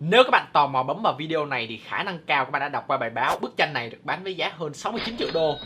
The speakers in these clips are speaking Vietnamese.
Nếu các bạn tò mò bấm vào video này thì khả năng cao các bạn đã đọc qua bài báo bức tranh này được bán với giá hơn 69 triệu đô.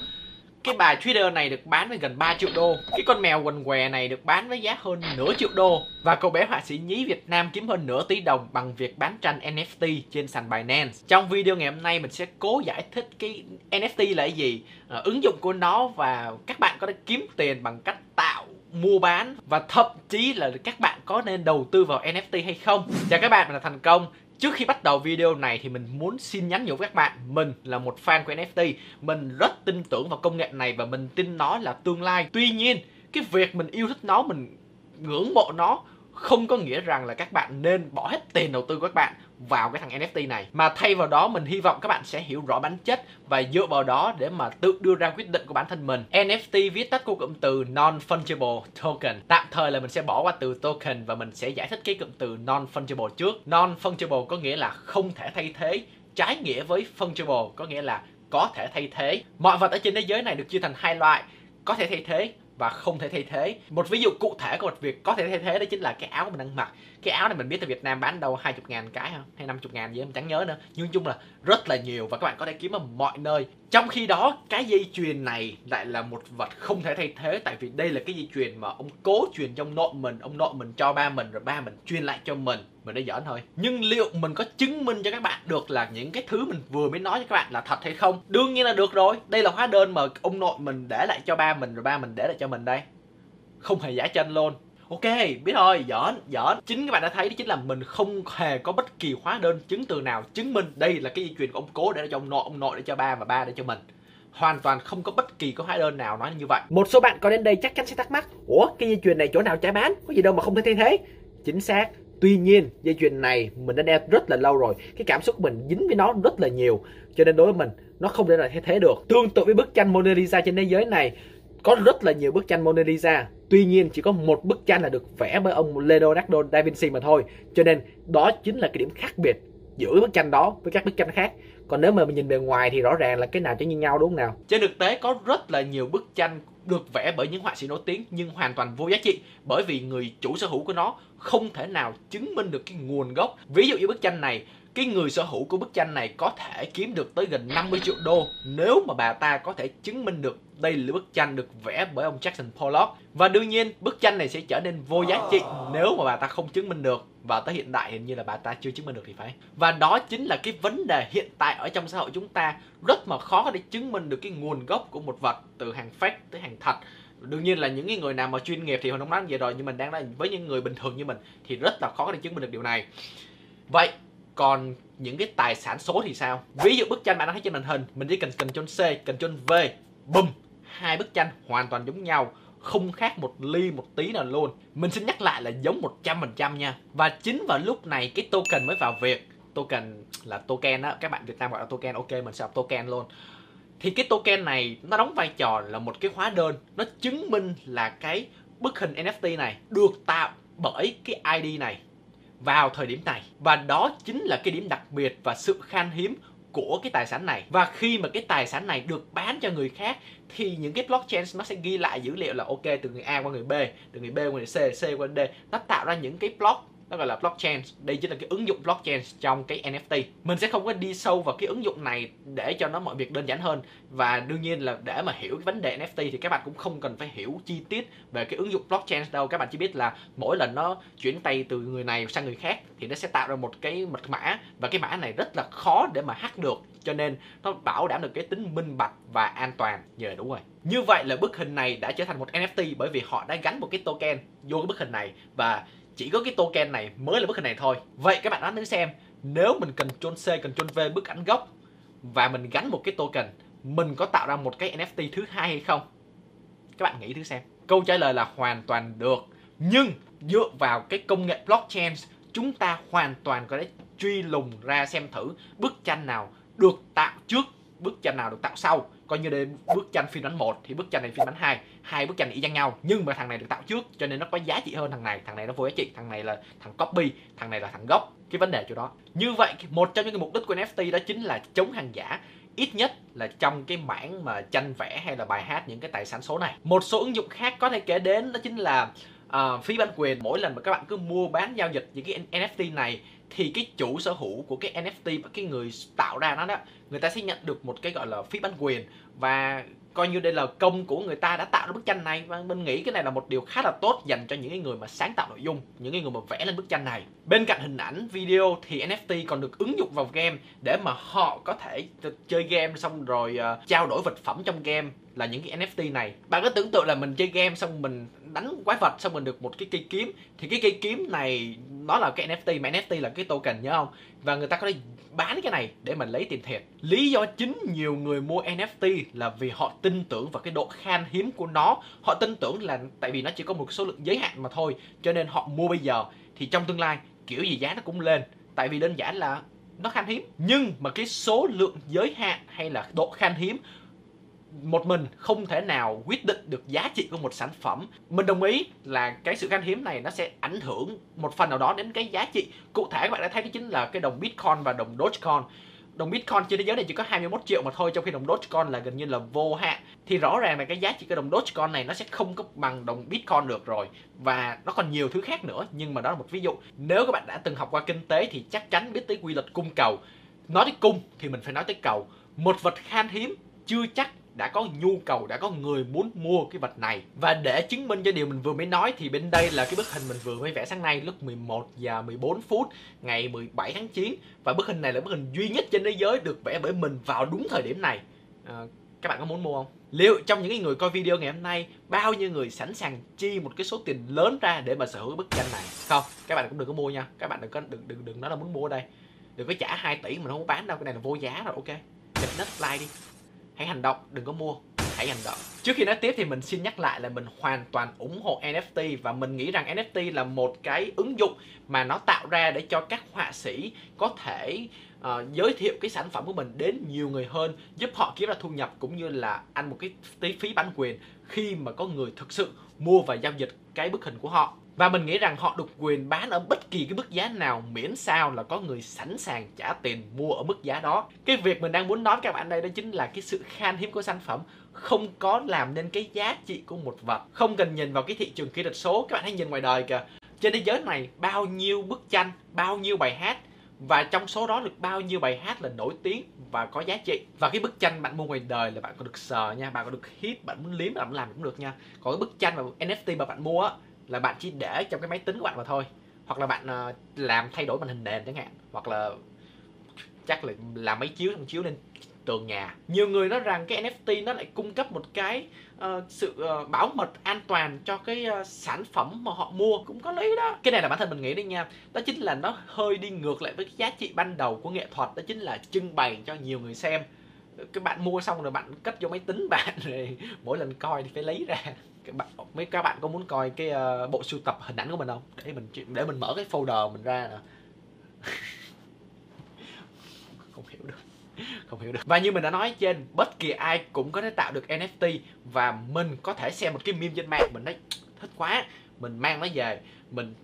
Cái bài Twitter này được bán với gần 3 triệu đô. Cái con mèo quần què này được bán với giá hơn nửa triệu đô. Và cậu bé họa sĩ nhí Việt Nam kiếm hơn nửa tỷ đồng bằng việc bán tranh NFT trên sàn Binance. Trong video ngày hôm nay mình sẽ cố giải thích cái NFT là cái gì ờ, Ứng dụng của nó và các bạn có thể kiếm tiền bằng cách tạo mua bán và thậm chí là các bạn có nên đầu tư vào NFT hay không. Chào các bạn, mình là Thành Công. Trước khi bắt đầu video này thì mình muốn xin nhắn nhủ với các bạn Mình là một fan của NFT Mình rất tin tưởng vào công nghệ này và mình tin nó là tương lai. Tuy nhiên cái việc mình yêu thích nó, mình ngưỡng mộ nó Không có nghĩa rằng là các bạn nên bỏ hết tiền đầu tư của các bạn vào cái thằng NFT này. Mà thay vào đó, mình hy vọng các bạn sẽ hiểu rõ bản chất và dựa vào đó để mà tự đưa ra quyết định của bản thân mình. NFT viết tắt của cụm từ non fungible token. Tạm thời là mình sẽ bỏ qua từ token và mình sẽ giải thích cái cụm từ non fungible trước. Non fungible có nghĩa là không thể thay thế, trái nghĩa với fungible có nghĩa là có thể thay thế. Mọi vật ở trên thế giới này được chia thành hai loại, có thể thay thế và không thể thay thế. Một ví dụ cụ thể của một việc có thể thay thế đó chính là cái áo mình đang mặc. Cái áo này mình biết tại Việt Nam bán đâu 20 ngàn cái không hay 50 ngàn gì em chẳng nhớ nữa. Nhưng chung là rất là nhiều và các bạn có thể kiếm ở mọi nơi. Trong khi đó, cái dây chuyền này lại là một vật không thể thay thế tại vì đây là cái dây chuyền mà ông cố truyền trong nội mình, ông nội mình cho ba mình, rồi ba mình truyền lại cho mình mình đã giỡn thôi. Nhưng liệu mình có chứng minh cho các bạn được là những cái thứ mình vừa mới nói cho các bạn là thật hay không? Đương nhiên là được rồi. Đây là hóa đơn mà ông nội mình để lại cho ba mình, rồi ba mình để lại cho mình đây. Không hề giả chân luôn. Ok, biết thôi giỡn giỡn. Chính các bạn đã thấy đó chính là mình không hề có bất kỳ hóa đơn chứng từ nào chứng minh đây là cái di truyền của ông cố để cho ông nội ông nội để cho ba và ba để cho mình. Hoàn toàn không có bất kỳ có hóa đơn nào nói như vậy. Một số bạn có đến đây chắc chắn sẽ thắc mắc, ủa, cái dây chuyền này chỗ nào trả bán? Có gì đâu mà không thể thay thế. Chính xác. Tuy nhiên, dây chuyền này mình đã đeo rất là lâu rồi. Cái cảm xúc mình dính với nó rất là nhiều. Cho nên đối với mình, nó không thể nào thay thế được. Tương tự với bức tranh Mona Lisa trên thế giới này, có rất là nhiều bức tranh Mona Lisa tuy nhiên chỉ có một bức tranh là được vẽ bởi ông Leonardo da Vinci mà thôi cho nên đó chính là cái điểm khác biệt giữa bức tranh đó với các bức tranh khác còn nếu mà mình nhìn bề ngoài thì rõ ràng là cái nào chẳng như nhau đúng không nào trên thực tế có rất là nhiều bức tranh được vẽ bởi những họa sĩ nổi tiếng nhưng hoàn toàn vô giá trị bởi vì người chủ sở hữu của nó không thể nào chứng minh được cái nguồn gốc. Ví dụ như bức tranh này cái người sở hữu của bức tranh này có thể kiếm được tới gần 50 triệu đô nếu mà bà ta có thể chứng minh được đây là bức tranh được vẽ bởi ông Jackson Pollock. Và đương nhiên, bức tranh này sẽ trở nên vô giá trị nếu mà bà ta không chứng minh được. Và tới hiện đại, hình như là bà ta chưa chứng minh được thì phải. Và đó chính là cái vấn đề hiện tại ở trong xã hội chúng ta. Rất mà khó để chứng minh được cái nguồn gốc của một vật từ hàng fake tới hàng thật. Đương nhiên là những cái người nào mà chuyên nghiệp thì hồi không nói vậy rồi, nhưng mình đang nói với những người bình thường như mình thì rất là khó để chứng minh được điều này. Vậy còn những cái tài sản số thì sao? Ví dụ bức tranh bạn đang thấy trên màn hình, mình chỉ cần cần chôn C, cần chôn V, bùm. Hai bức tranh hoàn toàn giống nhau, không khác một ly một tí nào luôn. Mình xin nhắc lại là giống 100% nha. Và chính vào lúc này cái token mới vào việc. Token là token á, các bạn Việt Nam gọi là token, ok, mình sẽ học token luôn. Thì cái token này nó đóng vai trò là một cái hóa đơn. Nó chứng minh là cái bức hình NFT này được tạo bởi cái ID này vào thời điểm này, và đó chính là cái điểm đặc biệt và sự khan hiếm của cái tài sản này. Và khi mà cái tài sản này được bán cho người khác, thì những cái blockchain nó sẽ ghi lại dữ liệu là ok, từ người A qua người B, từ người B qua người C C qua D, nó tạo ra những cái block nó gọi là blockchain. Đây chính là cái ứng dụng blockchain trong cái NFT mình sẽ không có đi sâu vào cái ứng dụng này để cho nó mọi việc đơn giản hơn. Và đương nhiên là để mà hiểu cái vấn đề NFT thì các bạn cũng không cần phải hiểu chi tiết về cái ứng dụng blockchain đâu. Các bạn chỉ biết là mỗi lần nó chuyển tay từ người này sang người khác thì nó sẽ tạo ra một cái mật mã. Và cái mã này rất là khó để mà hack được. Cho nên nó bảo đảm được cái tính minh bạch và an toàn. Nhờ yeah, đúng rồi. Như vậy là bức hình này đã trở thành một NFT bởi vì họ đã gắn một cái token vô cái bức hình này. Và chỉ có cái token này mới là bức hình này thôi. Vậy các bạn đoán thử xem, nếu mình cần chôn C, cần chôn V bức ảnh gốc và mình gắn một cái token, mình có tạo ra một cái NFT thứ hai hay không? Các bạn nghĩ thử xem. Câu trả lời là hoàn toàn được. Nhưng dựa vào cái công nghệ blockchain, chúng ta hoàn toàn có thể truy lùng ra xem thử bức tranh nào được tạo trước, bức tranh nào được tạo sau. Coi như đây, bức tranh phiên bản 1 thì bức tranh này phiên bản 2 hai bức tranh y chang nhau nhưng mà thằng này được tạo trước cho nên nó có giá trị hơn thằng này. Thằng này nó vô giá trị thằng này là thằng copy thằng này là thằng gốc. Cái vấn đề chỗ đó. Như vậy một trong những cái mục đích của NFT đó chính là chống hàng giả ít nhất là trong cái mảng mà tranh vẽ hay là bài hát những cái tài sản số này. Một số ứng dụng khác có thể kể đến đó chính là uh, phí bản quyền. Mỗi lần mà các bạn cứ mua bán giao dịch những cái NFT này thì cái chủ sở hữu của cái NFT và cái người tạo ra nó đó người ta sẽ nhận được một cái gọi là phí bản quyền. Và coi như đây là công của người ta đã tạo ra bức tranh này. Và mình nghĩ cái này là một điều khá là tốt dành cho những người mà sáng tạo nội dung những người mà vẽ lên bức tranh này. Bên cạnh hình ảnh video thì NFT còn được ứng dụng vào game để mà họ có thể chơi game xong rồi uh, trao đổi vật phẩm trong game là những cái NFT này. Bạn có tưởng tượng là mình chơi game xong mình đánh quái vật xong mình được một cái cây kiếm. Thì cái cây kiếm này, nó là cái NFT mà NFT là cái token nhớ không? Và người ta có thể bán cái này để mình lấy tiền thiệt. Lý do chính nhiều người mua NFT là vì họ tin tưởng vào cái độ khan hiếm của nó. Họ tin tưởng là tại vì nó chỉ có một số lượng giới hạn mà thôi, cho nên họ mua bây giờ. Thì trong tương lai, kiểu gì giá nó cũng lên. Tại vì đơn giản là nó khan hiếm, nhưng mà cái số lượng giới hạn hay là độ khan hiếm một mình không thể nào quyết định được giá trị của một sản phẩm. Mình đồng ý là cái sự khan hiếm này nó sẽ ảnh hưởng một phần nào đó đến cái giá trị. Cụ thể các bạn đã thấy đó chính là cái đồng bitcoin và đồng dogecoin. Đồng bitcoin trên thế giới này chỉ có 21 triệu mà thôi, trong khi đồng dogecoin là gần như là vô hạn. Thì rõ ràng là cái giá trị của đồng dogecoin này nó sẽ không có bằng đồng bitcoin được rồi. Và nó còn nhiều thứ khác nữa, nhưng mà đó là một ví dụ. Nếu các bạn đã từng học qua kinh tế thì chắc chắn biết tới quy luật cung cầu. Nói tới cung thì mình phải nói tới cầu. Một vật khan hiếm chưa chắc đã có nhu cầu, đã có người muốn mua cái vật này. Và để chứng minh cho điều mình vừa mới nói thì bên đây là cái bức hình mình vừa mới vẽ sáng nay lúc 11 giờ 14 phút ngày 17 tháng 9 và bức hình này là bức hình duy nhất trên thế giới được vẽ bởi mình vào đúng thời điểm này. À, các bạn có muốn mua không? Liệu trong những người coi video ngày hôm nay bao nhiêu người sẵn sàng chi một cái số tiền lớn ra để mà sở hữu bức tranh này? Không, các bạn cũng đừng có mua nha. Các bạn đừng có đừng đừng đừng nói là muốn mua đây. Đừng có trả 2 tỷ mà nó không bán đâu, cái này là vô giá rồi, ok. Chụp nít like đi hãy hành động đừng có mua hãy hành động. Trước khi nói tiếp thì mình xin nhắc lại là mình hoàn toàn ủng hộ NFT và mình nghĩ rằng NFT là một cái ứng dụng mà nó tạo ra để cho các họa sĩ có thể uh, giới thiệu cái sản phẩm của mình đến nhiều người hơn giúp họ kiếm ra thu nhập cũng như là ăn một cái tí phí bản quyền khi mà có người thực sự mua và giao dịch cái bức hình của họ và mình nghĩ rằng họ được quyền bán ở bất kỳ cái mức giá nào miễn sao là có người sẵn sàng trả tiền mua ở mức giá đó. Cái việc mình đang muốn nói với các bạn đây đó chính là cái sự khan hiếm của sản phẩm không có làm nên cái giá trị của một vật. Không cần nhìn vào cái thị trường kỹ thuật số, các bạn hãy nhìn ngoài đời kìa. Trên thế giới này bao nhiêu bức tranh, bao nhiêu bài hát và trong số đó được bao nhiêu bài hát là nổi tiếng và có giá trị và cái bức tranh bạn mua ngoài đời là bạn có được sờ nha bạn có được hit bạn muốn liếm bạn muốn làm cũng được nha còn cái bức tranh mà NFT mà bạn mua á là bạn chỉ để trong cái máy tính của bạn mà thôi. Hoặc là bạn uh, làm thay đổi màn hình nền chẳng hạn. Hoặc là chắc là làm máy chiếu chiếu lên tường nhà. Nhiều người nói rằng cái NFT nó lại cung cấp một cái uh, sự uh, bảo mật an toàn cho cái uh, sản phẩm mà họ mua. Cũng có lý đó. Cái này là bản thân mình nghĩ đấy nha. Đó chính là nó hơi đi ngược lại với cái giá trị ban đầu của nghệ thuật. Đó chính là trưng bày cho nhiều người xem. Cái bạn mua xong rồi bạn cất vô máy tính bạn rồi mỗi lần coi thì phải lấy ra các bạn mấy các bạn có muốn coi cái uh, bộ sưu tập hình ảnh của mình không? Để mình để mình mở cái folder mình ra nè. Không hiểu được. Không hiểu được. Và như mình đã nói trên bất kỳ ai cũng có thể tạo được NFT và mình có thể xem một cái meme trên mạng. Mình nói thích quá. Mình mang nó về. Mình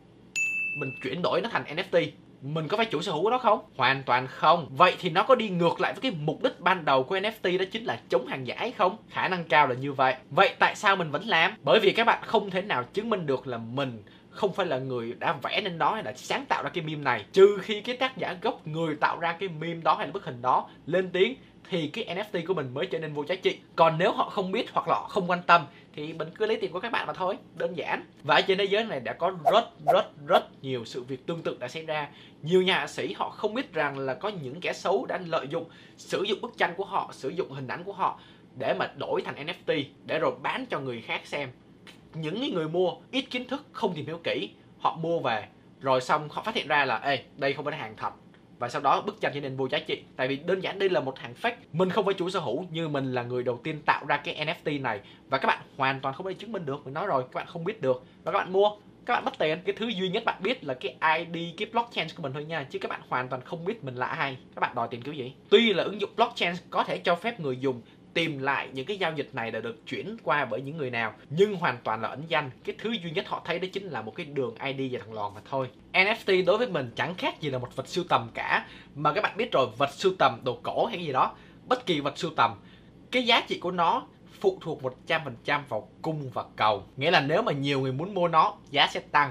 mình chuyển đổi nó thành NFT mình có phải chủ sở hữu của nó không? Hoàn toàn không. Vậy thì nó có đi ngược lại với cái mục đích ban đầu của NFT đó chính là chống hàng giả hay không? Khả năng cao là như vậy. Vậy tại sao mình vẫn làm? Bởi vì các bạn không thể nào chứng minh được là mình không phải là người đã vẽ nên nó hay là sáng tạo ra cái meme này trừ khi cái tác giả gốc người tạo ra cái meme đó hay là bức hình đó lên tiếng thì cái NFT của mình mới trở nên vô giá trị còn nếu họ không biết hoặc là họ không quan tâm thì mình cứ lấy tiền của các bạn mà thôi, đơn giản. Và ở trên thế giới này đã có rất rất rất nhiều sự việc tương tự đã xảy ra. Nhiều nhà sĩ họ không biết rằng là có những kẻ xấu đã lợi dụng sử dụng bức tranh của họ, sử dụng hình ảnh của họ để mà đổi thành NFT để rồi bán cho người khác xem. Những người mua ít kiến thức, không tìm hiểu kỹ, họ mua về, rồi xong họ phát hiện ra là, ê, đây không phải hàng thật và sau đó bức tranh trở nên vô giá trị. Tại vì đơn giản đây là một hàng fake. Mình không phải chủ sở hữu như mình là người đầu tiên tạo ra cái NFT này. Và các bạn hoàn toàn không thể chứng minh được, mình nói rồi, các bạn không biết được. Và các bạn mua, các bạn mất tiền. Cái thứ duy nhất bạn biết là cái ID cái blockchain của mình thôi nha. Chứ các bạn hoàn toàn không biết mình là ai. Các bạn đòi tiền kiểu gì? Tuy là ứng dụng blockchain có thể cho phép người dùng tìm lại những cái giao dịch này đã được chuyển qua bởi những người nào. Nhưng hoàn toàn là ẩn danh. Cái thứ duy nhất họ thấy đó chính là một cái đường ID và thằng lòn mà thôi. NFT đối với mình chẳng khác gì là một vật sưu tầm cả. Mà các bạn biết rồi, vật sưu tầm đồ cổ hay gì đó, bất kỳ vật sưu tầm, cái giá trị của nó phụ thuộc 100% vào cung và cầu. Nghĩa là nếu mà nhiều người muốn mua nó, giá sẽ tăng.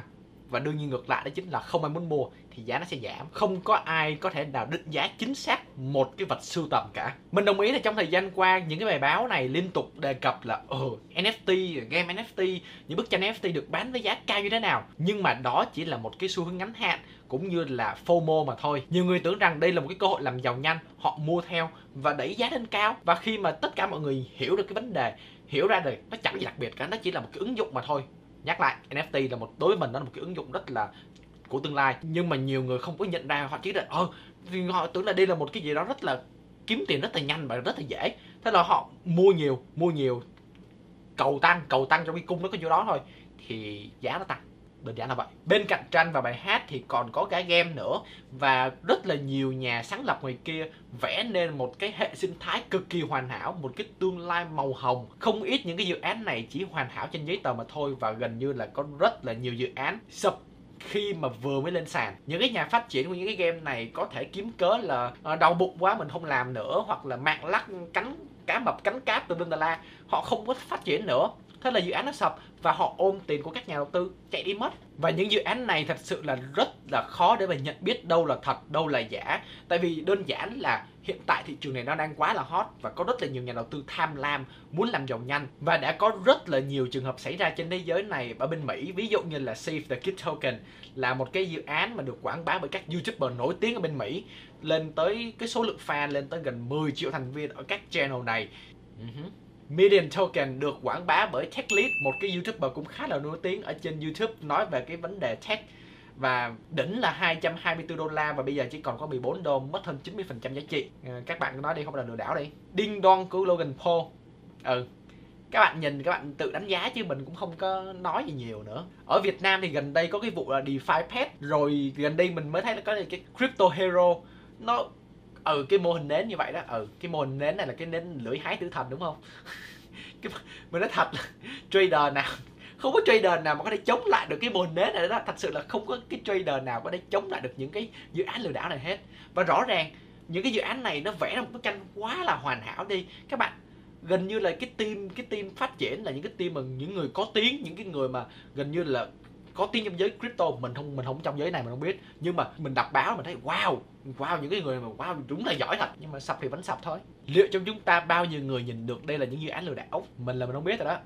Và đương nhiên ngược lại đó chính là không ai muốn mua thì giá nó sẽ giảm. Không có ai có thể nào định giá chính xác một cái vật sưu tầm cả. Mình đồng ý là trong thời gian qua, những cái bài báo này liên tục đề cập là ờ NFT game NFT những bức tranh NFT được bán với giá cao như thế nào. Nhưng mà đó chỉ là một cái xu hướng ngắn hạn, cũng như là FOMO mà thôi. Nhiều người tưởng rằng đây là một cái cơ hội làm giàu nhanh, họ mua theo và đẩy giá lên cao. Và khi mà tất cả mọi người hiểu được cái vấn đề, hiểu ra rồi nó chẳng gì đặc biệt cả, nó chỉ là một cái ứng dụng mà thôi. Nhắc lại NFT là một, đối với mình, nó là một cái ứng dụng rất là của tương lai. Nhưng mà nhiều người không có nhận ra, họ chỉ là ờ họ tưởng là đây là một cái gì đó rất là kiếm tiền rất là nhanh và rất là dễ. Thế là họ mua nhiều mua nhiều, cầu tăng cầu tăng trong cái cung nó có nhiêu đó thôi, thì giá nó tăng. Đơn giản là vậy. Bên cạnh tranh và bài hát thì còn có cả game nữa và rất là nhiều nhà sáng lập ngoài kia vẽ nên một cái hệ sinh thái cực kỳ hoàn hảo, một cái tương lai màu hồng. Không ít những cái dự án này chỉ hoàn hảo trên giấy tờ mà thôi và gần như là có rất là nhiều dự án sập khi mà vừa mới lên sàn. Những cái nhà phát triển của những cái game này có thể kiếm cớ là ờ, đau bụng quá mình không làm nữa, hoặc là mạng lắc cánh, cá mập cánh cáp từ bên la, họ không có phát triển nữa. Thế là dự án nó sập và họ ôm tiền của các nhà đầu tư chạy đi mất. Và những dự án này thật sự là rất là khó để mà nhận biết đâu là thật, đâu là giả. Tại vì đơn giản là hiện tại thị trường này nó đang quá là hot và có rất là nhiều nhà đầu tư tham lam, muốn làm giàu nhanh. Và đã có rất là nhiều trường hợp xảy ra trên thế giới này ở bên Mỹ. Ví dụ như là Save the Kid Token là một cái dự án mà được quảng bá bởi các youtuber nổi tiếng ở bên Mỹ. Lên tới cái số lượng fan lên tới gần 10 triệu thành viên ở các channel này. Uh-huh. Medium Token được quảng bá bởi TechLead, một cái YouTuber cũng khá là nổi tiếng ở trên YouTube nói về cái vấn đề tech. Và đỉnh là 224 đô la và bây giờ chỉ còn có 14 đô mất hơn 90% giá trị. À, các bạn nói đi không là lừa đảo đi. Ding dong của Logan Paul. Ừ các bạn nhìn các bạn tự đánh giá chứ mình cũng không có nói gì nhiều nữa. Ở Việt Nam thì gần đây có cái vụ là DeFi Pet rồi gần đây mình mới thấy là có cái Crypto Hero. Nó ừ cái mô hình nến như vậy đó. Ừ cái mô hình nến này là cái nến lưỡi hái tử thần đúng không? Cái mình nói thật là trader nào, không có trader nào mà có thể chống lại được cái mô hình nến này đó. Thật sự là không có cái trader nào có thể chống lại được những cái dự án lừa đảo này hết. Và rõ ràng, những cái dự án này nó vẽ ra một bức tranh quá là hoàn hảo đi. Các bạn, gần như là cái team cái team phát triển là những cái team mà những người có tiếng, những cái người mà gần như là có tiếng trong giới crypto mình không mình không trong giới này mình không biết. Nhưng mà mình đọc báo mình thấy, wow wow, những cái người mà, wow, đúng là giỏi thật. Nhưng mà sập thì vẫn sập thôi. Liệu trong chúng ta bao nhiêu người nhìn được đây là những dự án lừa đảo? Mình là mình không biết rồi đó.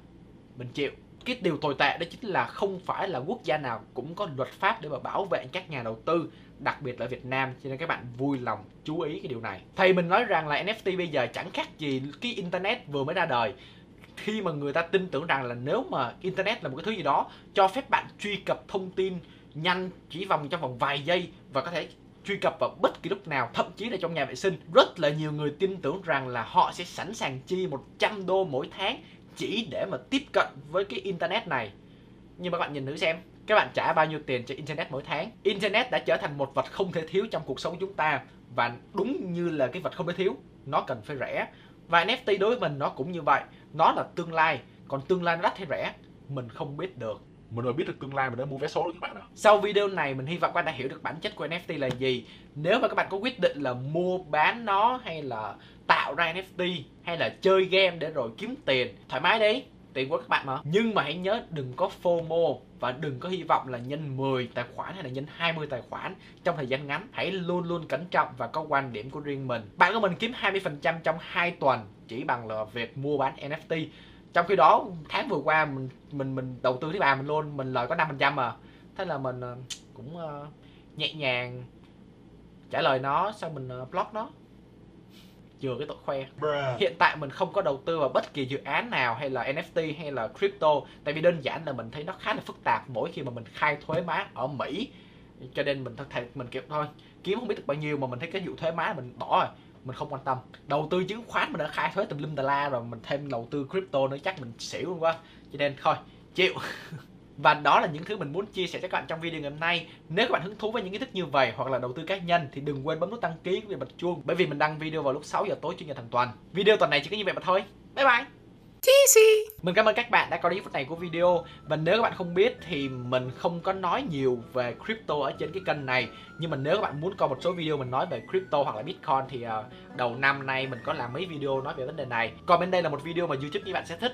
Mình chịu. Cái điều tồi tệ đó chính là không phải là quốc gia nào cũng có luật pháp để mà bảo vệ các nhà đầu tư, đặc biệt là ở Việt Nam. Cho nên các bạn vui lòng chú ý cái điều này. Thầy mình nói rằng là NFT bây giờ chẳng khác gì cái internet vừa mới ra đời khi mà người ta tin tưởng rằng là nếu mà internet là một cái thứ gì đó cho phép bạn truy cập thông tin nhanh chỉ vòng trong vòng vài giây và có thể truy cập vào bất kỳ lúc nào, thậm chí là trong nhà vệ sinh, rất là nhiều người tin tưởng rằng là họ sẽ sẵn sàng chi 100 đô mỗi tháng chỉ để mà tiếp cận với cái internet này. Nhưng mà các bạn nhìn thử xem, các bạn trả bao nhiêu tiền cho internet mỗi tháng? Internet đã trở thành một vật không thể thiếu trong cuộc sống chúng ta và đúng như là cái vật không thể thiếu, nó cần phải rẻ và NFT đối với mình nó cũng như vậy. Nó là tương lai còn tương lai nó đắt hay rẻ mình không biết được. Mình rồi biết được tương lai mình đã mua vé số rồi các bạn ạ. Sau video này mình hy vọng các bạn đã hiểu được bản chất của NFT là gì. Nếu mà các bạn có quyết định là mua bán nó hay là tạo ra NFT hay là chơi game để rồi kiếm tiền thoải mái đi tiền của các bạn mà. Nhưng mà hãy nhớ đừng có FOMO và đừng có hy vọng là nhân 10 tài khoản hay là nhân 20 tài khoản trong thời gian ngắn. Hãy luôn luôn cẩn trọng và có quan điểm của riêng mình. Bạn của mình kiếm 20% trong 2 tuần chỉ bằng là việc mua bán NFT trong khi đó tháng vừa qua mình mình mình đầu tư thứ ba mình luôn mình lời có 5% mà. Thế là mình ờ, cũng uh, nhẹ nhàng trả lời nó sau mình uh, block nó chừa cái tội khoe. Bruh. hiện tại mình không có đầu tư vào bất kỳ dự án nào hay là NFT hay là crypto tại vì đơn giản là mình thấy nó khá là phức tạp mỗi khi mà mình khai thuế má ở Mỹ. Cho nên mình thật mình kiểu thôi kiếm không biết được bao nhiêu mà mình thấy cái vụ thuế má mình bỏ rồi mình không quan tâm. Đầu tư chứng khoán mình đã khai thuế tùm lum tà la rồi mình thêm đầu tư crypto nữa chắc mình xỉu luôn quá. Cho nên thôi chịu và đó là những thứ mình muốn chia sẻ cho các bạn trong video ngày hôm nay. Nếu các bạn hứng thú với những kiến thức như vậy hoặc là đầu tư cá nhân thì đừng quên bấm nút đăng ký và bật chuông bởi vì mình đăng video vào lúc 6 giờ tối chủ nhật hàng tuần. Video tuần này chỉ có như vậy mà thôi. Bye bye. TC. Mình cảm ơn các bạn đã coi đến phút này của video. Và nếu các bạn không biết thì mình không có nói nhiều về crypto ở trên cái kênh này. Nhưng mà nếu các bạn muốn coi một số video mình nói về crypto hoặc là bitcoin Thì uh, đầu năm nay mình có làm mấy video nói về vấn đề này. Còn bên đây là một video mà YouTube các bạn sẽ thích.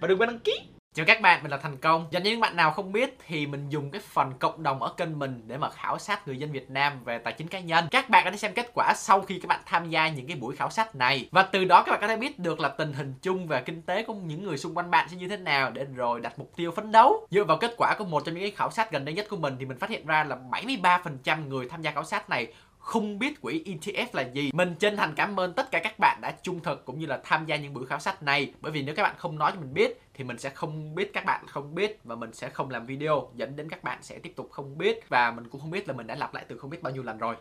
Và đừng quên đăng ký Chào các bạn, mình là Thành Công. Dành cho những bạn nào không biết thì mình dùng cái phần cộng đồng ở kênh mình để mà khảo sát người dân Việt Nam về tài chính cá nhân. Các bạn có thể xem kết quả sau khi các bạn tham gia những cái buổi khảo sát này và từ đó các bạn có thể biết được là tình hình chung về kinh tế của những người xung quanh bạn sẽ như thế nào để rồi đặt mục tiêu phấn đấu. Dựa vào kết quả của một trong những cái khảo sát gần đây nhất của mình thì mình phát hiện ra là 73% người tham gia khảo sát này không biết quỹ ETF là gì. Mình chân thành cảm ơn tất cả các bạn đã trung thực cũng như là tham gia những buổi khảo sát này. Bởi vì nếu các bạn không nói cho mình biết, thì mình sẽ không biết, các bạn không biết và mình sẽ không làm video dẫn đến các bạn sẽ tiếp tục không biết và mình cũng không biết là mình đã lặp lại từ không biết bao nhiêu lần rồi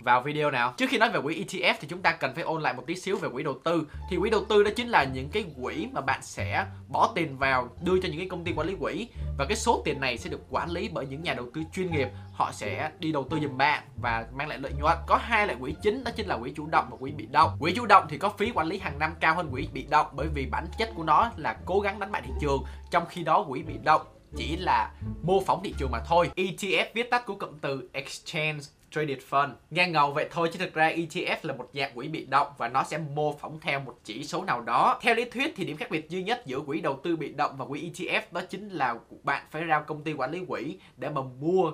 vào video nào. Trước khi nói về quỹ ETF thì chúng ta cần phải ôn lại một tí xíu về quỹ đầu tư. Thì quỹ đầu tư đó chính là những cái quỹ mà bạn sẽ bỏ tiền vào đưa cho những cái công ty quản lý quỹ và cái số tiền này sẽ được quản lý bởi những nhà đầu tư chuyên nghiệp. Họ sẽ đi đầu tư giùm bạn và mang lại lợi nhuận. Có hai loại quỹ chính đó chính là quỹ chủ động và quỹ bị động. Quỹ chủ động thì có phí quản lý hàng năm cao hơn quỹ bị động bởi vì bản chất của nó là cố gắng đánh bại thị trường, trong khi đó quỹ bị động chỉ là mô phỏng thị trường mà thôi. ETF viết tắt của cụm từ Exchange Traded Fund. Nghe ngầu vậy thôi chứ thực ra ETF là một dạng quỹ bị động và nó sẽ mô phỏng theo một chỉ số nào đó. Theo lý thuyết thì điểm khác biệt duy nhất giữa quỹ đầu tư bị động và quỹ ETF đó chính là bạn phải ra công ty quản lý quỹ để mà mua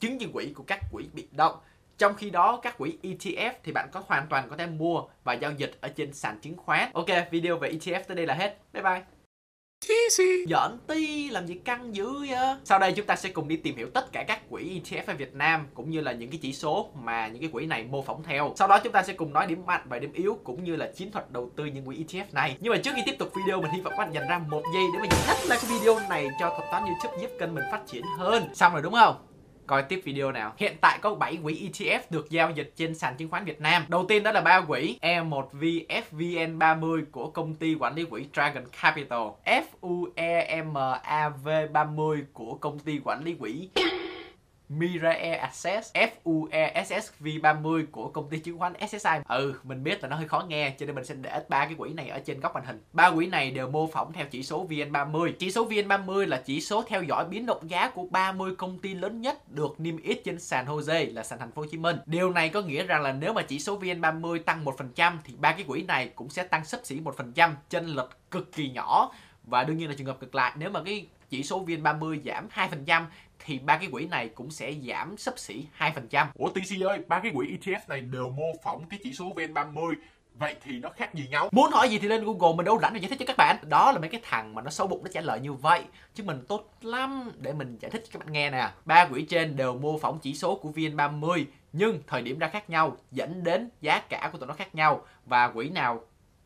chứng chỉ quỹ của các quỹ bị động. Trong khi đó các quỹ ETF thì bạn có hoàn toàn có thể mua và giao dịch ở trên sàn chứng khoán. Ok, video về ETF tới đây là hết. Bye bye. Cheesy. Giỡn ti, làm gì căng dữ vậy Sau đây chúng ta sẽ cùng đi tìm hiểu tất cả các quỹ ETF ở Việt Nam, Cũng như là những cái chỉ số mà những cái quỹ này mô phỏng theo Sau đó chúng ta sẽ cùng nói điểm mạnh và điểm yếu, Cũng như là chiến thuật đầu tư những quỹ ETF này Nhưng mà trước khi tiếp tục video, mình hy vọng các bạn dành ra một giây Để mà nhìn hết like cái video này cho thuật toán YouTube giúp kênh mình phát triển hơn Xong rồi đúng không? Coi tiếp video nào. Hiện tại có 7 quỹ ETF được giao dịch trên sàn chứng khoán Việt Nam. Đầu tiên đó là ba quỹ E1VFVN30 của công ty quản lý quỹ Dragon Capital, FUEMAV30 của công ty quản lý quỹ Mirae Access FUESSV 30 của công ty chứng khoán SSI. Ừ, mình biết là nó hơi khó nghe cho nên mình sẽ để ba cái quỹ này ở trên góc màn hình. Ba quỹ này đều mô phỏng theo chỉ số VN30. Chỉ số VN30 là chỉ số theo dõi biến động giá của 30 công ty lớn nhất được niêm yết trên sàn HOSE là sàn thành phố Hồ Chí Minh. Điều này có nghĩa rằng là nếu mà chỉ số VN30 tăng 1% thì ba cái quỹ này cũng sẽ tăng sấp xỉ 1%, chênh lệch cực kỳ nhỏ. Và đương nhiên là trường hợp cực lại nếu mà cái chỉ số VN30 giảm 2% thì ba cái quỹ này cũng sẽ giảm sấp xỉ 2%. Ủa TC ơi, ba cái quỹ ETF này đều mô phỏng cái chỉ số VN30 Vậy thì nó khác gì nhau? Muốn hỏi gì thì lên Google mình đâu rảnh để giải thích cho các bạn. Đó là mấy cái thằng mà nó sâu bụng nó trả lời như vậy. Chứ mình tốt lắm để mình giải thích cho các bạn nghe nè. Ba quỹ trên đều mô phỏng chỉ số của VN30 nhưng thời điểm ra khác nhau dẫn đến giá cả của tụi nó khác nhau và quỹ nào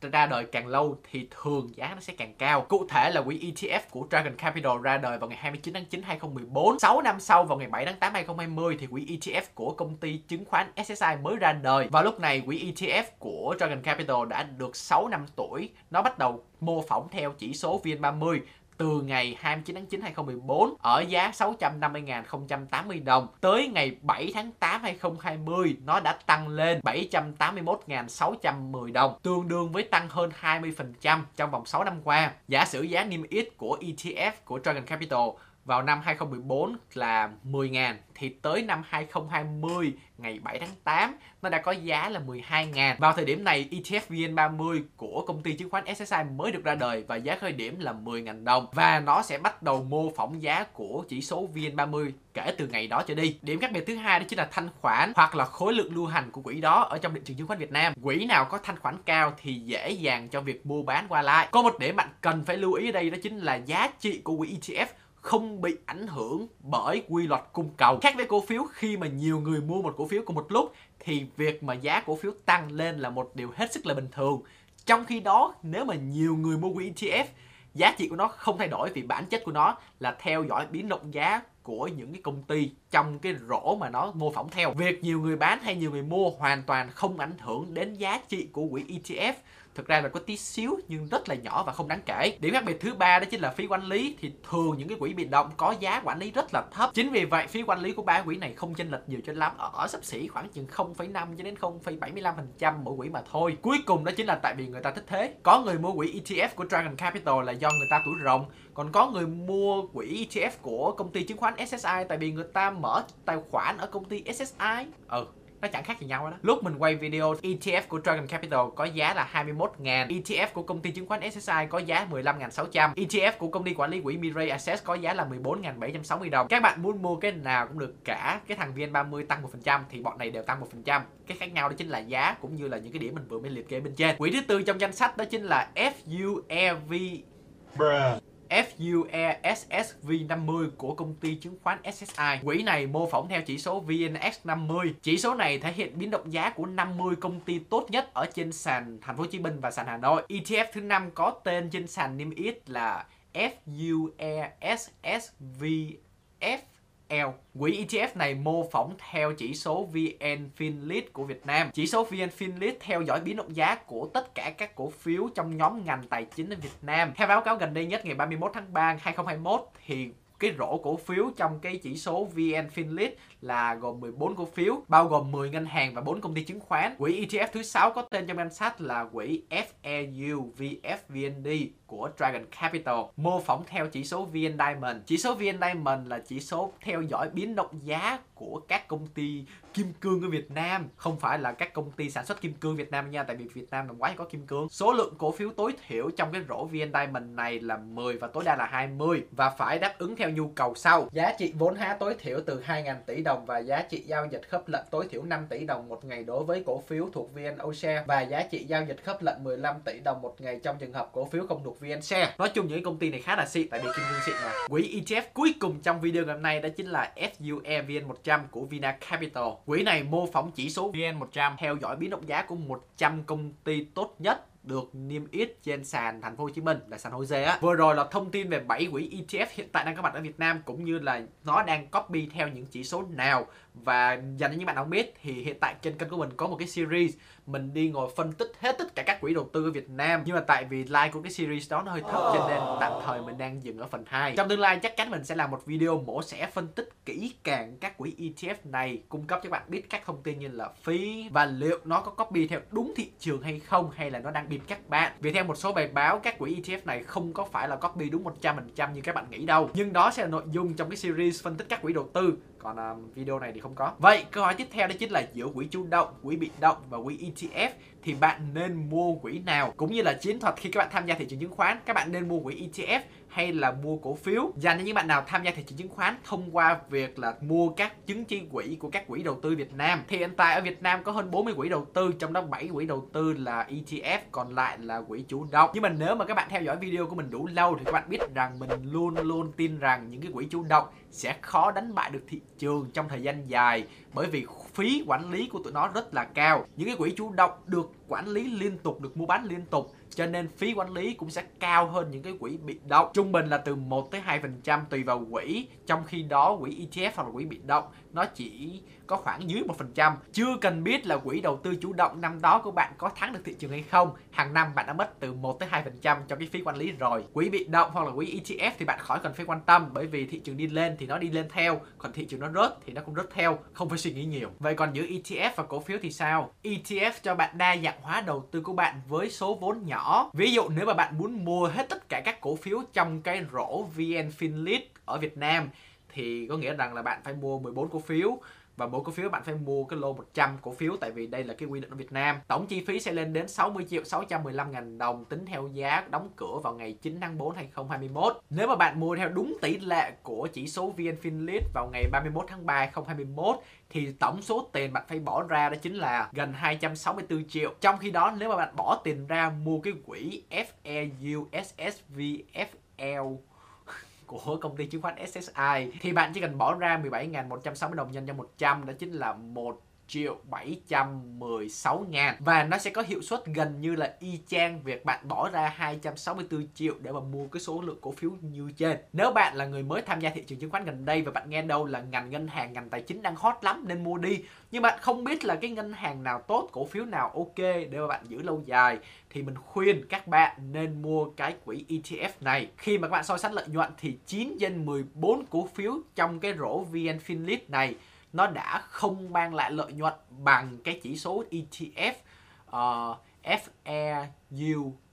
ra đời càng lâu thì thường giá nó sẽ càng cao. Cụ thể là quỹ ETF của Dragon Capital ra đời vào ngày 29 tháng 9 2014. 6 năm sau vào ngày 7 tháng 8 2020 thì quỹ ETF của công ty chứng khoán SSI mới ra đời. Và lúc này, quỹ ETF của Dragon Capital đã được 6 năm tuổi. Nó bắt đầu mô phỏng theo chỉ số VN30 từ ngày 29 tháng 9 2014 ở giá 650.080 đồng tới ngày 7 tháng 8 2020 nó đã tăng lên 781.610 đồng, tương đương với tăng hơn 20% trong vòng 6 năm qua. Giả sử giá niêm yết của ETF của Dragon Capital vào năm 2014 là 10.000 thì tới năm 2020 ngày 7 tháng 8 nó đã có giá là 12.000. Vào thời điểm này ETF VN30 của công ty chứng khoán SSI mới được ra đời và giá khởi điểm là 10.000 đồng và nó sẽ bắt đầu mô phỏng giá của chỉ số VN30 kể từ ngày đó trở đi. Điểm khác biệt thứ hai đó chính là thanh khoản hoặc là khối lượng lưu hành của quỹ đó ở trong thị trường chứng khoán Việt Nam. Quỹ nào có thanh khoản cao thì dễ dàng cho việc mua bán qua lại. Có một điểm bạn cần phải lưu ý ở đây đó chính là giá trị của quỹ ETF không bị ảnh hưởng bởi quy luật cung cầu. Khác với cổ phiếu khi mà nhiều người mua một cổ phiếu cùng một lúc thì việc mà giá cổ phiếu tăng lên là một điều hết sức là bình thường. Trong khi đó, nếu mà nhiều người mua quỹ ETF, giá trị của nó không thay đổi vì bản chất của nó là theo dõi biến động giá của những cái công ty trong cái rổ mà nó mô phỏng theo. Việc nhiều người bán hay nhiều người mua hoàn toàn không ảnh hưởng đến giá trị của quỹ ETF thực ra là có tí xíu nhưng rất là nhỏ và không đáng kể. Điểm khác biệt thứ ba đó chính là phí quản lý thì thường những cái quỹ bị động có giá quản lý rất là thấp. Chính vì vậy phí quản lý của ba quỹ này không chênh lệch nhiều cho lắm ở, ở sấp xỉ khoảng chừng 0,5 cho đến 0,75 phần trăm mỗi quỹ mà thôi. Cuối cùng đó chính là tại vì người ta thích thế. Có người mua quỹ ETF của Dragon Capital là do người ta tuổi rồng còn có người mua quỹ ETF của công ty chứng khoán SSI tại vì người ta mở tài khoản ở công ty SSI ừ nó chẳng khác gì nhau đó. Lúc mình quay video ETF của Dragon Capital có giá là 21.000 ETF của công ty chứng khoán SSI có giá 15.600 ETF của công ty quản lý quỹ Mirai Access có giá là 14.760 đồng. Các bạn muốn mua cái nào cũng được cả. Cái thằng VN30 tăng 1% thì bọn này đều tăng 1% cái khác nhau đó chính là giá cũng như là những cái điểm mình vừa mới liệt kê bên trên. Quỹ thứ tư trong danh sách đó chính là FUEV FUESSV50 của công ty chứng khoán SSI. Quỹ này mô phỏng theo chỉ số VNX50. Chỉ số này thể hiện biến động giá của 50 công ty tốt nhất ở trên sàn Thành phố Hồ Chí Minh và sàn Hà Nội. ETF thứ năm có tên trên sàn niêm yết là FUESSVF L. Quỹ ETF này mô phỏng theo chỉ số VN Finlit của Việt Nam. Chỉ số VN Finlit theo dõi biến động giá của tất cả các cổ phiếu trong nhóm ngành tài chính ở Việt Nam. Theo báo cáo gần đây nhất ngày 31 tháng 3 2021 thì cái rổ cổ phiếu trong cái chỉ số VN Finlit là gồm 14 cổ phiếu, bao gồm 10 ngân hàng và 4 công ty chứng khoán. Quỹ ETF thứ 6 có tên trong danh sách là quỹ FEU VFVND của Dragon Capital, mô phỏng theo chỉ số VN Diamond. Chỉ số VN Diamond là chỉ số theo dõi biến động giá của các công ty kim cương ở Việt Nam, không phải là các công ty sản xuất kim cương Việt Nam nha, tại vì Việt Nam là quá có kim cương. Số lượng cổ phiếu tối thiểu trong cái rổ VN Diamond này là 10 và tối đa là 20 và phải đáp ứng theo nhu cầu sau. Giá trị vốn hóa tối thiểu từ 2.000 tỷ đồng và giá trị giao dịch khớp lệnh tối thiểu 5 tỷ đồng một ngày đối với cổ phiếu thuộc VN Oshare và giá trị giao dịch khớp lệnh 15 tỷ đồng một ngày trong trường hợp cổ phiếu không thuộc VN Share. Nói chung những công ty này khá là xịn tại vì kim doanh xịn mà. Quỹ ETF cuối cùng trong video ngày hôm nay đó chính là SUE VN100 của Vina Capital. Quỹ này mô phỏng chỉ số VN100 theo dõi biến động giá của 100 công ty tốt nhất được niêm yết trên sàn Thành phố Hồ Chí Minh, là sàn Jose á. Vừa rồi là thông tin về 7 quỹ ETF hiện tại đang có mặt ở Việt Nam, cũng như là nó đang copy theo những chỉ số nào và dành cho những bạn không biết, thì hiện tại trên kênh của mình có một cái series. Mình đi ngồi phân tích hết tất cả các quỹ đầu tư ở Việt Nam. Nhưng mà tại vì like của cái series đó nó hơi thấp, cho nên tạm thời mình đang dừng ở phần 2 trong tương lai chắc chắn mình sẽ làm một video mổ sẽ phân tích kỹ càng các quỹ ETF này, cung cấp cho bạn biết các thông tin như là phí và liệu nó có copy theo đúng thị trường hay không, hay là nó đang bịp các bạn vì theo một số bài báo, các quỹ ETF này không có phải là copy đúng 100% như các bạn nghĩ đâu. Nhưng đó sẽ là nội dung trong cái series phân tích các quỹ đầu tư còn um, video này thì không có. Vậy câu hỏi tiếp theo đó chính là giữa quỹ chủ động quỹ bị động và quỹ ETF thì bạn nên mua quỹ nào? Cũng như là chiến thuật khi các bạn tham gia thị trường chứng khoán các bạn nên mua quỹ ETF hay là mua cổ phiếu. Dành cho những bạn nào tham gia thị trường chứng khoán thông qua việc là mua các chứng chỉ quỹ của các quỹ đầu tư Việt Nam, thì hiện tại ở Việt Nam có hơn 40 quỹ đầu tư, trong đó 7 quỹ đầu tư là ETF còn lại là quỹ chủ động. Nhưng mà nếu mà các bạn theo dõi video của mình đủ lâu thì các bạn biết rằng mình luôn luôn tin rằng những cái quỹ chủ động sẽ khó đánh bại được thị trường trong thời gian dài, bởi vì phí quản lý của tụi nó rất là cao. Những cái quỹ chủ động được quản lý liên tục, được mua bán liên tục, cho nên phí quản lý cũng sẽ cao hơn những cái quỹ bị động. Trung bình là từ 1 tới 2% tùy vào quỹ, trong khi đó quỹ ETF hoặc là quỹ bị động nó chỉ có khoảng dưới 1% chưa cần biết là quỹ đầu tư chủ động năm đó của bạn có thắng được thị trường hay không. Hàng năm bạn đã mất từ 1 tới 2% cho cái phí quản lý rồi. Quỹ bị động hoặc là quỹ ETF thì bạn khỏi cần phải quan tâm bởi vì thị trường đi lên thì nó đi lên theo, còn thị trường nó rớt thì nó cũng rớt theo, không phải suy nghĩ nhiều. Vậy còn giữa ETF và cổ phiếu thì sao? ETF cho bạn đa dạng hóa đầu tư của bạn với số vốn nhỏ. Ví dụ nếu mà bạn muốn mua hết tất cả các cổ phiếu trong cái rổ VN Finlit ở Việt Nam thì có nghĩa rằng là bạn phải mua 14 cổ phiếu và mỗi cổ phiếu bạn phải mua cái lô 100 cổ phiếu, tại vì đây là cái quy định ở Việt Nam. Tổng chi phí sẽ lên đến 60 triệu 615 ngàn đồng, tính theo giá đóng cửa vào ngày 9 tháng 4 2021. Nếu mà bạn mua theo đúng tỷ lệ của chỉ số VN Finlit vào ngày 31 tháng 3 2021 thì tổng số tiền bạn phải bỏ ra đó chính là gần 264 triệu. Trong khi đó, nếu mà bạn bỏ tiền ra mua cái quỹ FEUSSVFL của công ty chứng khoán SSI thì bạn chỉ cần bỏ ra 17.160 đồng nhân cho 100 đó chính là một triệu 716 ngàn. Và nó sẽ có hiệu suất gần như là y chang việc bạn bỏ ra 264 triệu để mà mua cái số lượng cổ phiếu như trên. Nếu bạn là người mới tham gia thị trường chứng khoán gần đây và bạn nghe đâu là ngành ngân hàng, ngành tài chính đang hot lắm nên mua đi. Nhưng bạn không biết là cái ngân hàng nào tốt, cổ phiếu nào ok để mà bạn giữ lâu dài, thì mình khuyên các bạn nên mua cái quỹ ETF này. Khi mà các bạn so sánh lợi nhuận thì 9 trên 14 cổ phiếu trong cái rổ VN Finlit này nó đã không mang lại lợi nhuận bằng cái chỉ số ETF uh, ờ,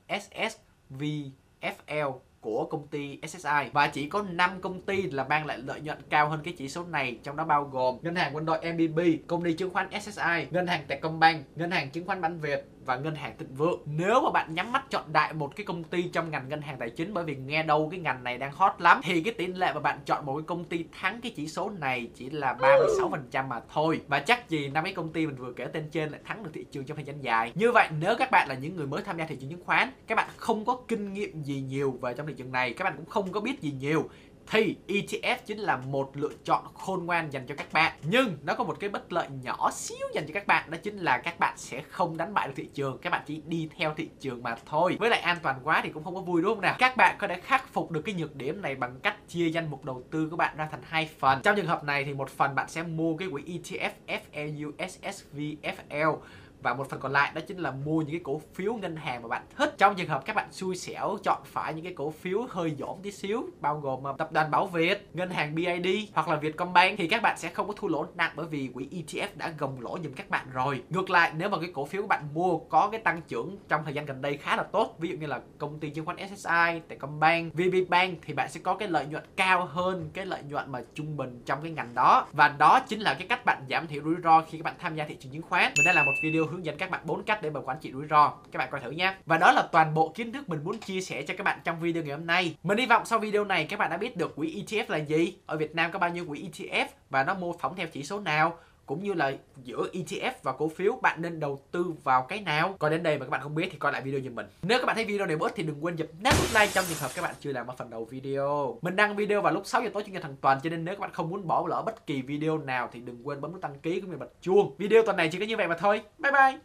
FEUSSVFL của công ty SSI và chỉ có 5 công ty là mang lại lợi nhuận cao hơn cái chỉ số này trong đó bao gồm ngân hàng quân đội MBB, công ty chứng khoán SSI, ngân hàng Techcombank, ngân hàng chứng khoán Bản Việt và ngân hàng Thịnh Vượng. Nếu mà bạn nhắm mắt chọn đại một cái công ty trong ngành ngân hàng tài chính bởi vì nghe đâu cái ngành này đang hot lắm thì cái tỷ lệ mà bạn chọn một cái công ty thắng cái chỉ số này chỉ là 36% mà thôi. Và chắc gì năm cái công ty mình vừa kể tên trên lại thắng được thị trường trong thời gian dài. Như vậy nếu các bạn là những người mới tham gia thị trường chứng khoán, các bạn không có kinh nghiệm gì nhiều về trong thị trường này, các bạn cũng không có biết gì nhiều thì ETF chính là một lựa chọn khôn ngoan dành cho các bạn. Nhưng nó có một cái bất lợi nhỏ xíu dành cho các bạn, đó chính là các bạn sẽ không đánh bại được thị trường. Các bạn chỉ đi theo thị trường mà thôi. Với lại an toàn quá thì cũng không có vui, đúng không nào? Các bạn có thể khắc phục được cái nhược điểm này bằng cách chia danh mục đầu tư của bạn ra thành hai phần. Trong trường hợp này thì một phần bạn sẽ mua cái quỹ ETF FEUSSVFL và một phần còn lại đó chính là mua những cái cổ phiếu ngân hàng mà bạn thích. Trong trường hợp các bạn xui xẻo chọn phải những cái cổ phiếu hơi dỗm tí xíu, bao gồm à, tập đoàn Bảo Việt, ngân hàng BID hoặc là Vietcombank, thì các bạn sẽ không có thua lỗ nặng bởi vì quỹ ETF đã gồng lỗ giùm các bạn rồi. Ngược lại, nếu mà cái cổ phiếu của bạn mua có cái tăng trưởng trong thời gian gần đây khá là tốt, ví dụ như là công ty chứng khoán SSI Techcombank VPBank thì bạn sẽ có cái lợi nhuận cao hơn cái lợi nhuận mà trung bình trong cái ngành đó. Và đó chính là cái cách bạn giảm thiểu rủi ro khi các bạn tham gia thị trường chứng khoán. Và đây là một video hướng dẫn các bạn bốn cách để mà quản trị rủi ro. Các bạn coi thử nhé. Và đó là toàn bộ kiến thức mình muốn chia sẻ cho các bạn trong video ngày hôm nay. Mình hy vọng sau video này các bạn đã biết được quỹ ETF là gì. Ở Việt Nam có bao nhiêu quỹ ETF và nó mô phỏng theo chỉ số nào cũng như là giữa ETF và cổ phiếu bạn nên đầu tư vào cái nào? Còn đến đây mà các bạn không biết thì coi lại video giùm mình. Nếu các bạn thấy video này bớt thì đừng quên dập nút like trong trường hợp các bạn chưa làm ở phần đầu video. Mình đăng video vào lúc 6 giờ tối chủ nhật hàng tuần cho nên nếu các bạn không muốn bỏ lỡ bất kỳ video nào thì đừng quên bấm nút đăng ký cũng như bật chuông. Video tuần này chỉ có như vậy mà thôi. Bye bye!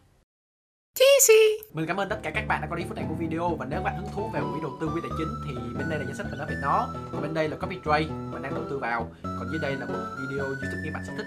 Cheesy. Mình cảm ơn tất cả các bạn đã coi đến phút này của video và nếu bạn hứng thú về quỹ đầu tư quỹ tài chính thì bên đây là danh sách mình nói về nó. Và bên đây là copy trade mình đang đầu tư vào. Còn dưới đây là một video youtube các bạn sẽ thích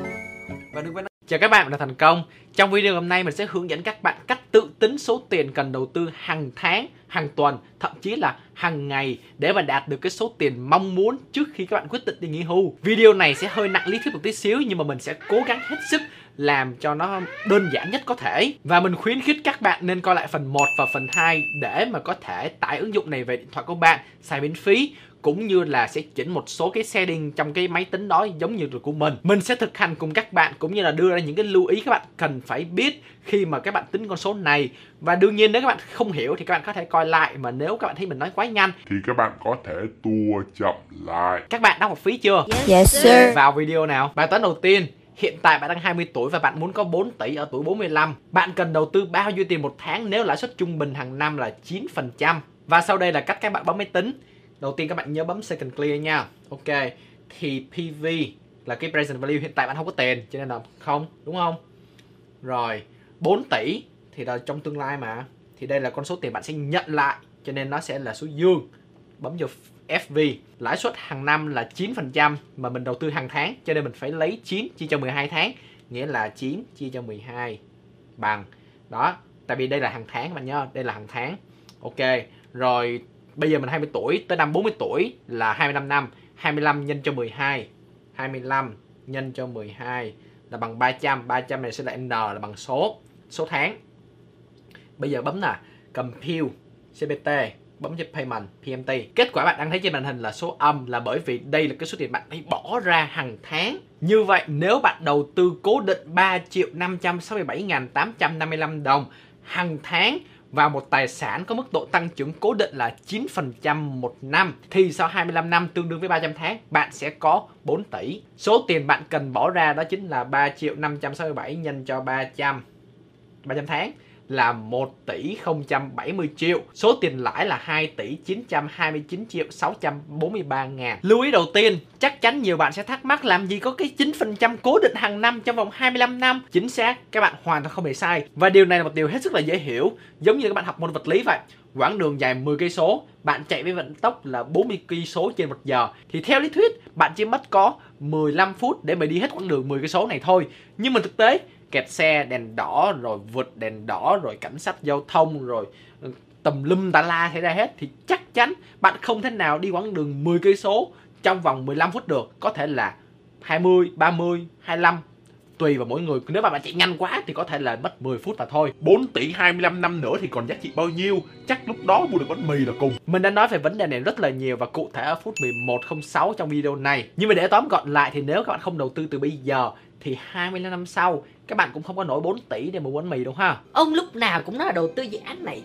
và đừng quên Chào các bạn, đã là Thành Công. Trong video hôm nay mình sẽ hướng dẫn các bạn cách tự tính số tiền cần đầu tư hàng tháng, hàng tuần, thậm chí là hàng ngày để mà đạt được cái số tiền mong muốn trước khi các bạn quyết định đi nghỉ hưu. Video này sẽ hơi nặng lý thuyết một tí xíu nhưng mà mình sẽ cố gắng hết sức làm cho nó đơn giản nhất có thể. Và mình khuyến khích các bạn nên coi lại phần 1 và phần 2 để mà có thể tải ứng dụng này về điện thoại của bạn xài miễn phí cũng như là sẽ chỉnh một số cái setting trong cái máy tính đó giống như của mình. Mình sẽ thực hành cùng các bạn cũng như là đưa ra những cái lưu ý các bạn cần phải biết khi mà các bạn tính con số này. Và đương nhiên nếu các bạn không hiểu thì các bạn có thể coi lại mà nếu các bạn thấy mình nói quá nhanh thì các bạn có thể tua chậm lại. Các bạn đóng học phí chưa? Yes sir. Vào video nào. Bài toán đầu tiên, Hiện tại bạn đang 20 tuổi và bạn muốn có 4 tỷ ở tuổi 45. Bạn cần đầu tư bao nhiêu tiền một tháng nếu lãi suất trung bình hàng năm là 9%. Và sau đây là cách các bạn bấm máy tính. Đầu tiên các bạn nhớ bấm second clear nha. Ok. Thì PV là cái present value hiện tại bạn không có tiền cho nên là không, đúng không? Rồi, 4 tỷ thì là trong tương lai mà. Thì đây là con số tiền bạn sẽ nhận lại cho nên nó sẽ là số dương. Bấm vô FV lãi suất hàng năm là 9% mà mình đầu tư hàng tháng cho nên mình phải lấy 9 chia cho 12 tháng nghĩa là 9 chia cho 12 bằng đó tại vì đây là hàng tháng bạn nhớ đây là hàng tháng ok rồi bây giờ mình 20 tuổi, tới năm 40 tuổi là 25 năm 25 nhân cho 12 25 nhân cho 12 là bằng 300 300 này sẽ là N là bằng số số tháng. Bây giờ bấm nè, compute CPT bấm cho payment PMT kết quả bạn đang thấy trên màn hình là số âm là bởi vì đây là cái số tiền bạn phải bỏ ra hàng tháng. Như vậy, nếu bạn đầu tư cố định 3 triệu 567.855 đồng hàng tháng vào một tài sản có mức độ tăng trưởng cố định là 9% một năm, thì sau 25 năm tương đương với 300 tháng, bạn sẽ có 4 tỷ. Số tiền bạn cần bỏ ra đó chính là 3 triệu 567 nhân cho 300 300 tháng là 1 tỷ 070 triệu. Số tiền lãi là 2 tỷ 929 triệu 643 ngàn. Lưu ý đầu tiên, chắc chắn nhiều bạn sẽ thắc mắc làm gì có cái 9% cố định hàng năm trong vòng 25 năm. Chính xác, các bạn hoàn toàn không hề sai. Và điều này là một điều hết sức là dễ hiểu, giống như các bạn học môn vật lý vậy. Quãng đường dài 10 cây số, bạn chạy với vận tốc là 40 cây số trên một giờ thì theo lý thuyết bạn chỉ mất có 15 phút để mà đi hết quãng đường 10 cây số này thôi. Nhưng mà thực tế kẹt xe đèn đỏ rồi vượt đèn đỏ rồi cảnh sát giao thông rồi ừ, tùm lum tà la xảy ra hết. Thì chắc chắn bạn không thể nào đi quãng đường 10 cây số trong vòng 15 phút được. Có thể là 20, 30, 25 tùy vào mỗi người. Nếu mà bạn chạy nhanh quá thì có thể là mất 10 phút mà thôi. 4 tỷ 25 năm nữa thì còn giá trị bao nhiêu? Chắc lúc đó mua được bánh mì là cùng. Mình đã nói về vấn đề này rất là nhiều và cụ thể ở phút 1106 trong video này. Nhưng mà để tóm gọn lại thì nếu các bạn không đầu tư từ bây giờ thì 25 năm sau các bạn cũng không có nổi 4 tỷ để mua bánh mì đúng ha Ông lúc nào cũng nói là đầu tư dự án này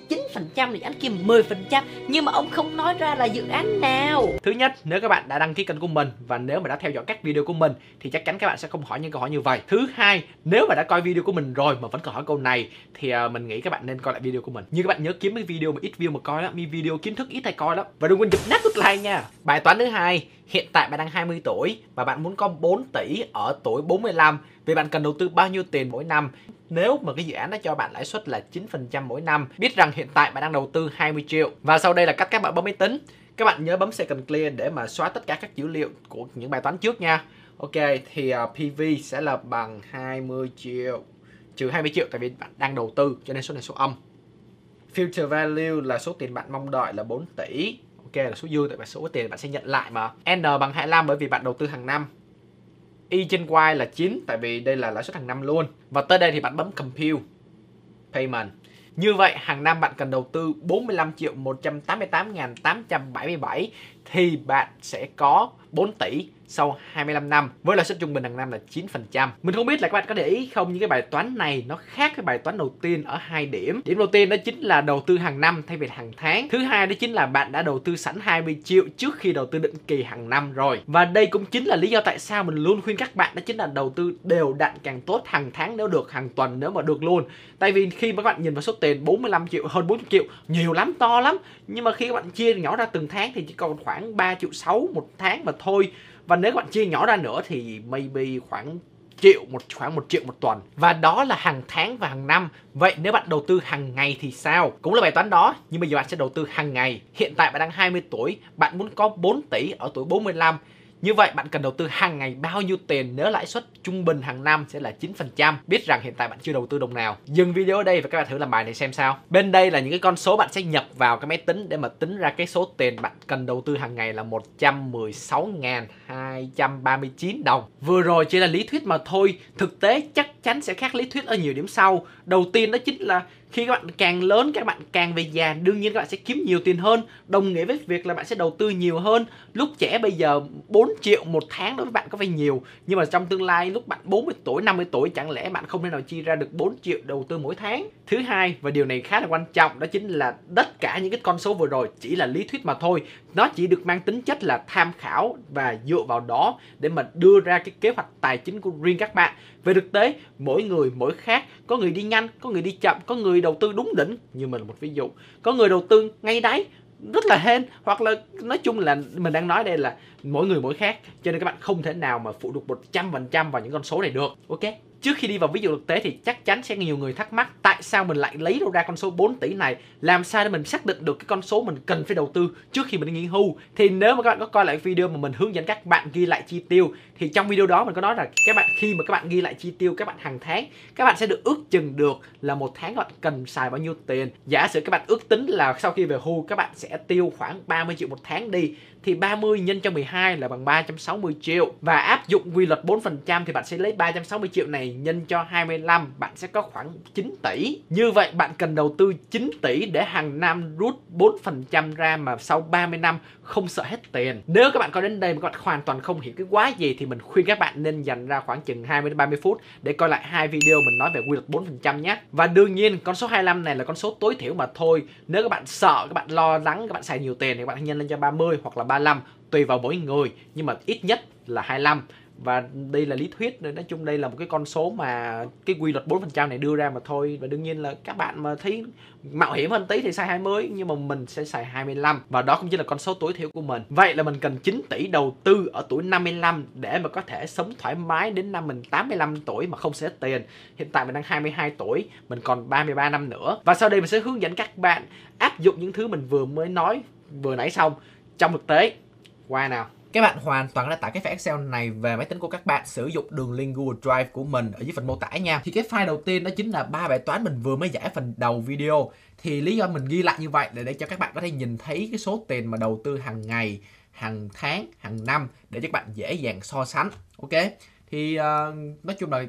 9%, dự án kia 10% Nhưng mà ông không nói ra là dự án nào Thứ nhất, nếu các bạn đã đăng ký kênh của mình và nếu mà đã theo dõi các video của mình thì chắc chắn các bạn sẽ không hỏi những câu hỏi như vậy. Thứ hai, nếu mà đã coi video của mình rồi mà vẫn còn hỏi câu này thì uh, mình nghĩ các bạn nên coi lại video của mình. Nhưng các bạn nhớ kiếm cái video mà ít view mà coi lắm, video kiến thức ít hay coi lắm. Và đừng quên giật nát nút like nha. Bài toán thứ hai, hiện tại bạn đang 20 tuổi và bạn muốn có 4 tỷ ở tuổi 45 vì bạn cần đầu tư bao nhiêu tiền mỗi năm? Nếu mà cái dự án đó cho bạn lãi suất là 9% mỗi năm biết rằng hiện tại bạn đang đầu tư 20 triệu. Và sau đây là cách các bạn bấm máy tính. Các bạn nhớ bấm second clear để mà xóa tất cả các dữ liệu của những bài toán trước nha. Ok thì à, uh, PV sẽ là bằng 20 triệu trừ 20 triệu tại vì bạn đang đầu tư cho nên số này số âm. Future value là số tiền bạn mong đợi là 4 tỷ kê là số dư tại vì số tiền bạn sẽ nhận lại mà n bằng 25 bởi vì bạn đầu tư hàng năm y trên y là 9 tại vì đây là lãi suất hàng năm luôn. Và tới đây thì bạn bấm compute payment. Như vậy, hàng năm bạn cần đầu tư 45 triệu 188 877 thì bạn sẽ có 4 tỷ sau 25 năm với lãi suất trung bình hàng năm là 9%. Mình không biết là các bạn có để ý không nhưng cái bài toán này nó khác cái bài toán đầu tiên ở hai điểm. Điểm đầu tiên đó chính là đầu tư hàng năm thay vì hàng tháng. Thứ hai đó chính là bạn đã đầu tư sẵn 20 triệu trước khi đầu tư định kỳ hàng năm rồi. Và đây cũng chính là lý do tại sao mình luôn khuyên các bạn đó chính là đầu tư đều đặn càng tốt hàng tháng nếu được, hàng tuần nếu mà được luôn. Tại vì khi mà các bạn nhìn vào số tiền 45 triệu hơn 40 triệu nhiều lắm to lắm nhưng mà khi các bạn chia nhỏ ra từng tháng thì chỉ còn khoảng 3 triệu 6 một tháng mà thôi và nếu các bạn chia nhỏ ra nữa thì maybe khoảng triệu, một, khoảng một triệu một tuần. Và đó là hàng tháng và hàng năm. Vậy nếu bạn đầu tư hàng ngày thì sao? Cũng là bài toán đó, nhưng bây giờ bạn sẽ đầu tư hàng ngày. Hiện tại bạn đang 20 tuổi, bạn muốn có 4 tỷ ở tuổi 45 như vậy, bạn cần đầu tư hàng ngày bao nhiêu tiền nếu lãi suất trung bình hàng năm sẽ là 9%. Biết rằng hiện tại bạn chưa đầu tư đồng nào. Dừng video ở đây và các bạn thử làm bài này xem sao. Bên đây là những cái con số bạn sẽ nhập vào cái máy tính để mà tính ra cái số tiền bạn cần đầu tư hàng ngày là 116.239 đồng. Vừa rồi chỉ là lý thuyết mà thôi. Thực tế chắc chắn sẽ khác lý thuyết ở nhiều điểm sau. Đầu tiên đó chính là khi các bạn càng lớn, các bạn càng về già, đương nhiên các bạn sẽ kiếm nhiều tiền hơn, đồng nghĩa với việc là bạn sẽ đầu tư nhiều hơn. Lúc trẻ bây giờ 4 triệu một tháng đối với bạn có vẻ nhiều, nhưng mà trong tương lai lúc bạn 40 tuổi 50 tuổi, chẳng lẽ bạn không thể nào chi ra được 4 triệu đầu tư mỗi tháng? Thứ hai, và điều này khá là quan trọng, đó chính là tất cả những cái con số vừa rồi chỉ là lý thuyết mà thôi nó chỉ được mang tính chất là tham khảo và dựa vào đó để mà đưa ra cái kế hoạch tài chính của riêng các bạn. Về thực tế, mỗi người mỗi khác, có người đi nhanh, có người đi chậm, có người đầu tư đúng đỉnh, như mình là một ví dụ. Có người đầu tư ngay đáy, rất là hên, hoặc là nói chung là mình đang nói đây là mỗi người mỗi khác cho nên các bạn không thể nào mà phụ được 100% vào những con số này được ok Trước khi đi vào ví dụ thực tế thì chắc chắn sẽ nhiều người thắc mắc tại sao mình lại lấy đâu ra con số 4 tỷ này, làm sao để mình xác định được cái con số mình cần phải đầu tư trước khi mình đi nghỉ hưu. Thì nếu mà các bạn có coi lại video mà mình hướng dẫn các bạn ghi lại chi tiêu thì trong video đó mình có nói là các bạn khi mà các bạn ghi lại chi tiêu các bạn hàng tháng, các bạn sẽ được ước chừng được là một tháng các bạn cần xài bao nhiêu tiền. Giả sử các bạn ước tính là sau khi về hưu các bạn sẽ tiêu khoảng 30 triệu một tháng đi thì 30 nhân cho 12 là bằng 360 triệu và áp dụng quy luật 4% thì bạn sẽ lấy 360 triệu này nhân cho 25 bạn sẽ có khoảng 9 tỷ. Như vậy bạn cần đầu tư 9 tỷ để hàng năm rút 4% ra mà sau 30 năm không sợ hết tiền. Nếu các bạn có đến đây mà các bạn hoàn toàn không hiểu cái quá gì thì mình khuyên các bạn nên dành ra khoảng chừng 20 đến 30 phút để coi lại hai video mình nói về quy luật 4% nhé. Và đương nhiên con số 25 này là con số tối thiểu mà thôi. Nếu các bạn sợ, các bạn lo lắng, các bạn xài nhiều tiền thì các bạn nhân lên cho 30 hoặc là 35 tùy vào mỗi người, nhưng mà ít nhất là 25 và đây là lý thuyết, nói chung đây là một cái con số mà cái quy luật 4% này đưa ra mà thôi. Và đương nhiên là các bạn mà thấy mạo hiểm hơn tí thì xài 20 nhưng mà mình sẽ xài 25 và đó cũng chính là con số tối thiểu của mình. Vậy là mình cần 9 tỷ đầu tư ở tuổi 55 để mà có thể sống thoải mái đến năm mình 85 tuổi mà không sẽ tiền. Hiện tại mình đang 22 tuổi, mình còn 33 năm nữa. Và sau đây mình sẽ hướng dẫn các bạn áp dụng những thứ mình vừa mới nói, vừa nãy xong trong thực tế qua nào các bạn hoàn toàn đã tải cái file Excel này về máy tính của các bạn sử dụng đường link Google Drive của mình ở dưới phần mô tả nha. Thì cái file đầu tiên đó chính là ba bài toán mình vừa mới giải phần đầu video. Thì lý do mình ghi lại như vậy là để cho các bạn có thể nhìn thấy cái số tiền mà đầu tư hàng ngày, hàng tháng, hàng năm để cho các bạn dễ dàng so sánh. Ok. Thì uh, nói chung là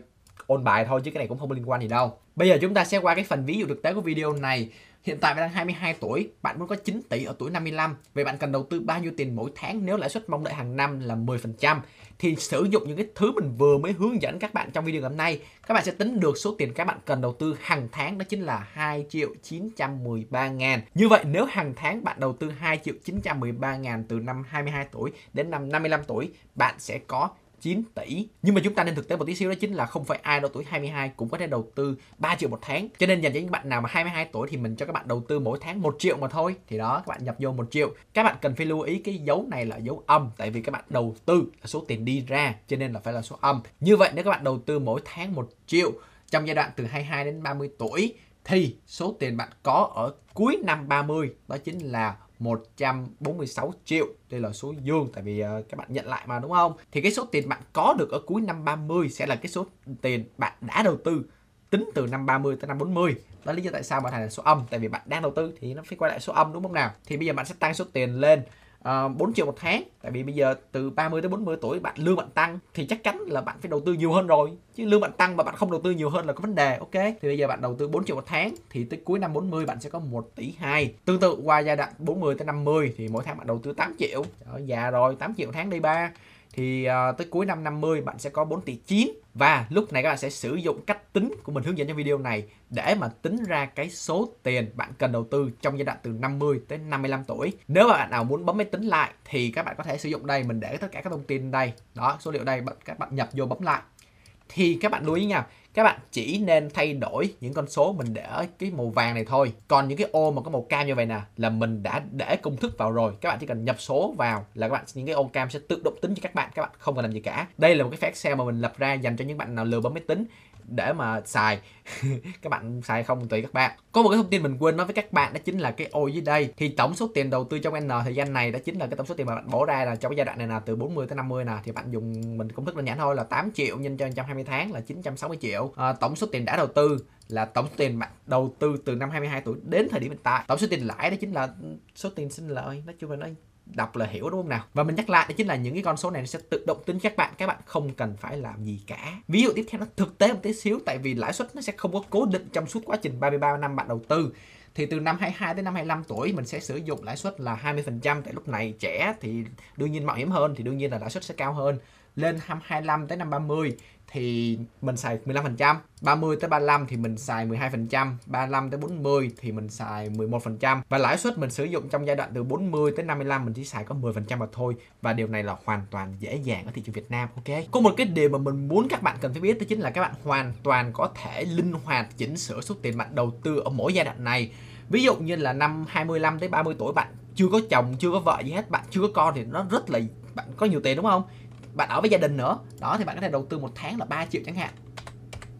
ôn bài thôi chứ cái này cũng không liên quan gì đâu bây giờ chúng ta sẽ qua cái phần ví dụ thực tế của video này Hiện tại bạn đang 22 tuổi, bạn muốn có 9 tỷ ở tuổi 55. Vậy bạn cần đầu tư bao nhiêu tiền mỗi tháng nếu lãi suất mong đợi hàng năm là 10%? Thì sử dụng những cái thứ mình vừa mới hướng dẫn các bạn trong video ngày hôm nay, các bạn sẽ tính được số tiền các bạn cần đầu tư hàng tháng đó chính là 2 triệu 913 ngàn. Như vậy nếu hàng tháng bạn đầu tư 2 triệu 913 ngàn từ năm 22 tuổi đến năm 55 tuổi, bạn sẽ có 9 tỷ. Nhưng mà chúng ta nên thực tế một tí xíu đó chính là không phải ai độ tuổi 22 cũng có thể đầu tư 3 triệu một tháng. Cho nên dành cho những bạn nào mà 22 tuổi thì mình cho các bạn đầu tư mỗi tháng 1 triệu mà thôi. Thì đó, các bạn nhập vô 1 triệu. Các bạn cần phải lưu ý cái dấu này là dấu âm, tại vì các bạn đầu tư là số tiền đi ra, cho nên là phải là số âm. Như vậy nếu các bạn đầu tư mỗi tháng 1 triệu trong giai đoạn từ 22 đến 30 tuổi thì số tiền bạn có ở cuối năm 30 đó chính là 146 triệu. Đây là số dương tại vì uh, các bạn nhận lại mà đúng không? Thì cái số tiền bạn có được ở cuối năm 30 sẽ là cái số tiền bạn đã đầu tư tính từ năm 30 tới năm 40 đó là lý do tại sao mà thành là số âm tại vì bạn đang đầu tư thì nó phải quay lại số âm đúng không nào? Thì bây giờ bạn sẽ tăng số tiền lên Ờ, uh, 4 triệu một tháng. Tại vì bây giờ từ 30 tới 40 tuổi bạn lương bạn tăng thì chắc chắn là bạn phải đầu tư nhiều hơn rồi. Chứ lương bạn tăng mà bạn không đầu tư nhiều hơn là có vấn đề ok? Thì bây giờ bạn đầu tư 4 triệu một tháng thì tới cuối năm 40 bạn sẽ có 1 tỷ 2 tương tự qua giai đoạn 40 tới 50 thì mỗi tháng bạn đầu tư 8 triệu. Trời, già rồi 8 triệu một tháng đi ba thì uh, tới cuối năm 50 bạn sẽ có 4 tỷ 9 và lúc này các bạn sẽ sử dụng cách tính của mình hướng dẫn trong video này để mà tính ra cái số tiền bạn cần đầu tư trong giai đoạn từ 50 tới 55 tuổi. Nếu mà bạn nào muốn bấm máy tính lại thì các bạn có thể sử dụng đây, mình để tất cả các thông tin đây. Đó, số liệu đây, các bạn nhập vô bấm lại. Thì các bạn lưu ý nha, các bạn chỉ nên thay đổi những con số mình để ở cái màu vàng này thôi. Còn những cái ô mà có màu cam như vậy nè, là mình đã để công thức vào rồi. Các bạn chỉ cần nhập số vào là các bạn, những cái ô cam sẽ tự động tính cho các bạn. Các bạn không cần làm gì cả. Đây là một cái file Excel mà mình lập ra dành cho những bạn nào lừa bấm máy tính để mà xài. Các bạn xài không tùy các bạn. Có một cái thông tin mình quên nói với các bạn đó chính là cái ô dưới đây. Thì tổng số tiền đầu tư trong n thời gian này đó chính là cái tổng số tiền mà bạn bỏ ra là trong cái giai đoạn này là từ 40 tới 50 nè thì bạn dùng mình công thức đơn giản thôi là 8 triệu nhân cho 120 tháng là 960 triệu. À, tổng số tiền đã đầu tư là tổng số tiền bạn đầu tư từ năm 22 tuổi đến thời điểm hiện tại. Tổng số tiền lãi đó chính là số tiền sinh lợi nói chung là nó đọc là hiểu, đúng không nào? Và mình nhắc lại, đó chính là những cái con số này nó sẽ tự động tính các bạn. Các bạn không cần phải làm gì cả. Ví dụ tiếp theo nó thực tế một tí xíu, tại vì lãi suất nó sẽ không có cố định trong suốt quá trình 33 năm bạn đầu tư. Thì từ năm 22 đến năm 25 tuổi, mình sẽ sử dụng lãi suất là 20% tại lúc này trẻ thì đương nhiên mạo hiểm hơn, thì đương nhiên là lãi suất sẽ cao hơn. Lên năm 25 tới năm 30 thì mình xài 15%, 30 tới 35 thì mình xài 12%, 35 tới 40 thì mình xài 11% và lãi suất mình sử dụng trong giai đoạn từ 40 tới 55 mình chỉ xài có 10% mà thôi và điều này là hoàn toàn dễ dàng ở thị trường Việt Nam ok. Có một cái điều mà mình muốn các bạn cần phải biết đó chính là các bạn hoàn toàn có thể linh hoạt chỉnh sửa số tiền bạn đầu tư ở mỗi giai đoạn này. Ví dụ như là năm 25 tới 30 tuổi bạn chưa có chồng, chưa có vợ gì hết, bạn chưa có con thì nó rất là bạn có nhiều tiền đúng không? Bạn ở với gia đình nữa. Đó, thì bạn có thể đầu tư một tháng là 3 triệu chẳng hạn.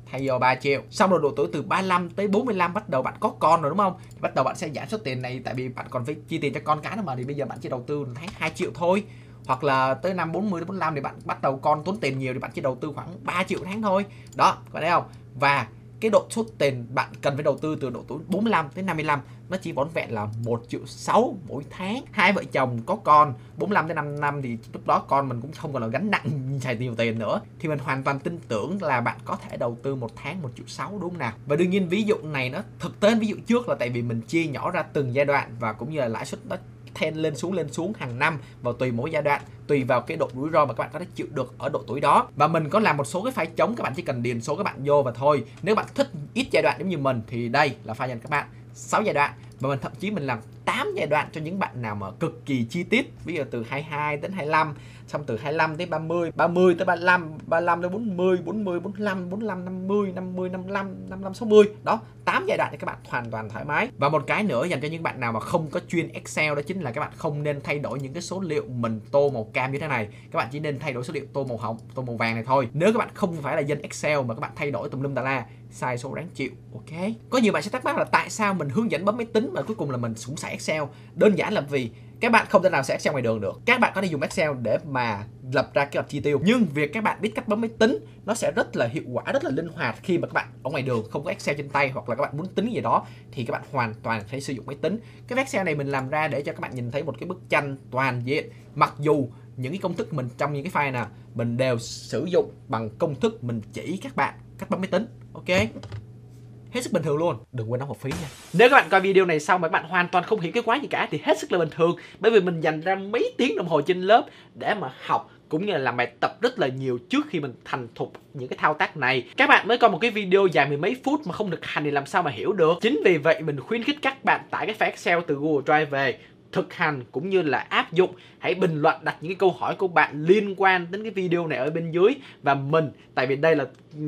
Thay vô 3 triệu. Xong rồi độ tuổi từ 35 tới 45 bắt đầu bạn có con rồi, đúng không? Thì bắt đầu bạn sẽ giảm số tiền này, tại vì bạn còn phải chi tiền cho con cái nữa mà, thì bây giờ bạn chỉ đầu tư một tháng 2 triệu thôi. Hoặc là tới năm 40 đến 45 thì bạn bắt đầu con tốn tiền nhiều thì bạn chỉ đầu tư khoảng 3 triệu tháng thôi. Đó, có thấy không? Và cái độ số tiền bạn cần phải đầu tư từ độ tuổi 45 đến 55 nó chỉ vỏn vẹn là 1 triệu 6 mỗi tháng. Hai vợ chồng có con 45 đến 5 năm thì lúc đó con mình cũng không còn là gánh nặng xài nhiều tiền nữa. Thì mình hoàn toàn tin tưởng là bạn có thể đầu tư một tháng 1 triệu 6 đúng không nào? Và đương nhiên ví dụ này nó thực tế, ví dụ trước là tại vì mình chia nhỏ ra từng giai đoạn và cũng như là lãi suất nó thên lên xuống lên xuống hàng năm và tùy mỗi giai đoạn, tùy vào cái độ rủi ro mà các bạn có thể chịu được ở độ tuổi đó. Và mình có làm một số cái file chống, các bạn chỉ cần điền số các bạn vô và thôi. Nếu bạn thích ít giai đoạn giống như mình thì đây là file dành các bạn. 6 giai đoạn, và mình thậm chí mình làm 8 giai đoạn cho những bạn nào mà cực kỳ chi tiết. Ví dụ từ 22 đến 25 xong từ 25 tới 30 30 tới 35 35 tới 40 40 45 45 50 50 55 55 60 đó 8 giai đoạn thì các bạn hoàn toàn thoải mái. Và một cái nữa dành cho những bạn nào mà không có chuyên Excel đó chính là các bạn không nên thay đổi những cái số liệu mình tô màu cam như thế này. Các bạn chỉ nên thay đổi số liệu tô màu hồng, tô màu vàng này thôi. Nếu các bạn không phải là dân Excel mà các bạn thay đổi tùm lum tà la sai số đáng chịu, ok? Có nhiều bạn sẽ thắc mắc là tại sao mình hướng dẫn bấm máy tính mà cuối cùng là mình cũng xài Excel? Đơn giản là vì các bạn không thể nào sẽ Excel ngoài đường được. Các bạn có thể dùng Excel để mà lập ra kế hoạch chi tiêu. Nhưng việc các bạn biết cách bấm máy tính, nó sẽ rất là hiệu quả, rất là linh hoạt khi mà các bạn ở ngoài đường không có Excel trên tay hoặc là các bạn muốn tính gì đó thì các bạn hoàn toàn phải sử dụng máy tính. Cái Excel này mình làm ra để cho các bạn nhìn thấy một cái bức tranh toàn diện. Mặc dù những cái công thức mình trong những cái file nào mình đều sử dụng bằng công thức mình chỉ các bạn cách bấm máy tính ok? Hết sức bình thường luôn. Đừng quên đóng học phí nha. Nếu các bạn coi video này xong mà các bạn hoàn toàn không hiểu cái quái gì cả thì hết sức là bình thường. Bởi vì mình dành ra mấy tiếng đồng hồ trên lớp để mà học cũng như là làm bài tập rất là nhiều trước khi mình thành thục những cái thao tác này. Các bạn mới coi một cái video dài mười mấy phút mà không được hành thì làm sao mà hiểu được? Chính vì vậy mình khuyến khích các bạn tải cái file Excel từ Google Drive về thực hành cũng như là áp dụng. Hãy bình luận đặt những cái câu hỏi của bạn liên quan đến cái video này ở bên dưới và mình tại vì đây là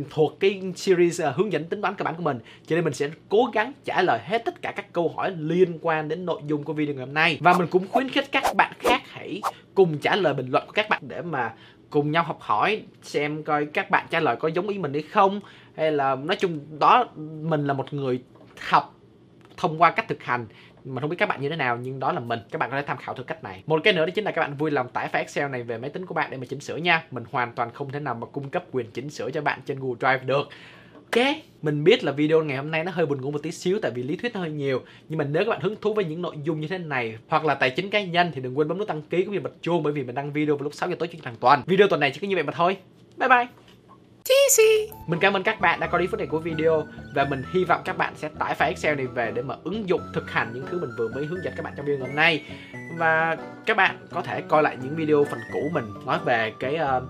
thuộc cái series uh, hướng dẫn tính toán cơ bản của mình cho nên mình sẽ cố gắng trả lời hết tất cả các câu hỏi liên quan đến nội dung của video ngày hôm nay. Và mình cũng khuyến khích các bạn khác hãy cùng trả lời bình luận của các bạn để mà cùng nhau học hỏi xem coi các bạn trả lời có giống ý mình hay không. Hay là nói chung đó mình là một người học thông qua cách thực hành mình không biết các bạn như thế nào nhưng đó là mình các bạn có thể tham khảo thử cách này một cái nữa đó chính là các bạn vui lòng tải file excel này về máy tính của bạn để mà chỉnh sửa nha mình hoàn toàn không thể nào mà cung cấp quyền chỉnh sửa cho bạn trên google drive được Ok, mình biết là video ngày hôm nay nó hơi buồn ngủ một tí xíu tại vì lý thuyết nó hơi nhiều Nhưng mà nếu các bạn hứng thú với những nội dung như thế này hoặc là tài chính cá nhân thì đừng quên bấm nút đăng ký cũng như bật chuông bởi vì mình đăng video vào lúc 6 giờ tối trên hàng tuần. Video tuần này chỉ có như vậy mà thôi. Bye bye. Mình cảm ơn các bạn đã coi đến phút này của video và mình hy vọng các bạn sẽ tải file Excel này về để mà ứng dụng thực hành những thứ mình vừa mới hướng dẫn các bạn trong video ngày hôm nay. Và các bạn có thể coi lại những video phần cũ mình nói về cái uh,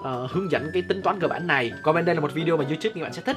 uh, hướng dẫn cái tính toán cơ bản này. Còn bên đây là một video mà YouTube các bạn sẽ thích.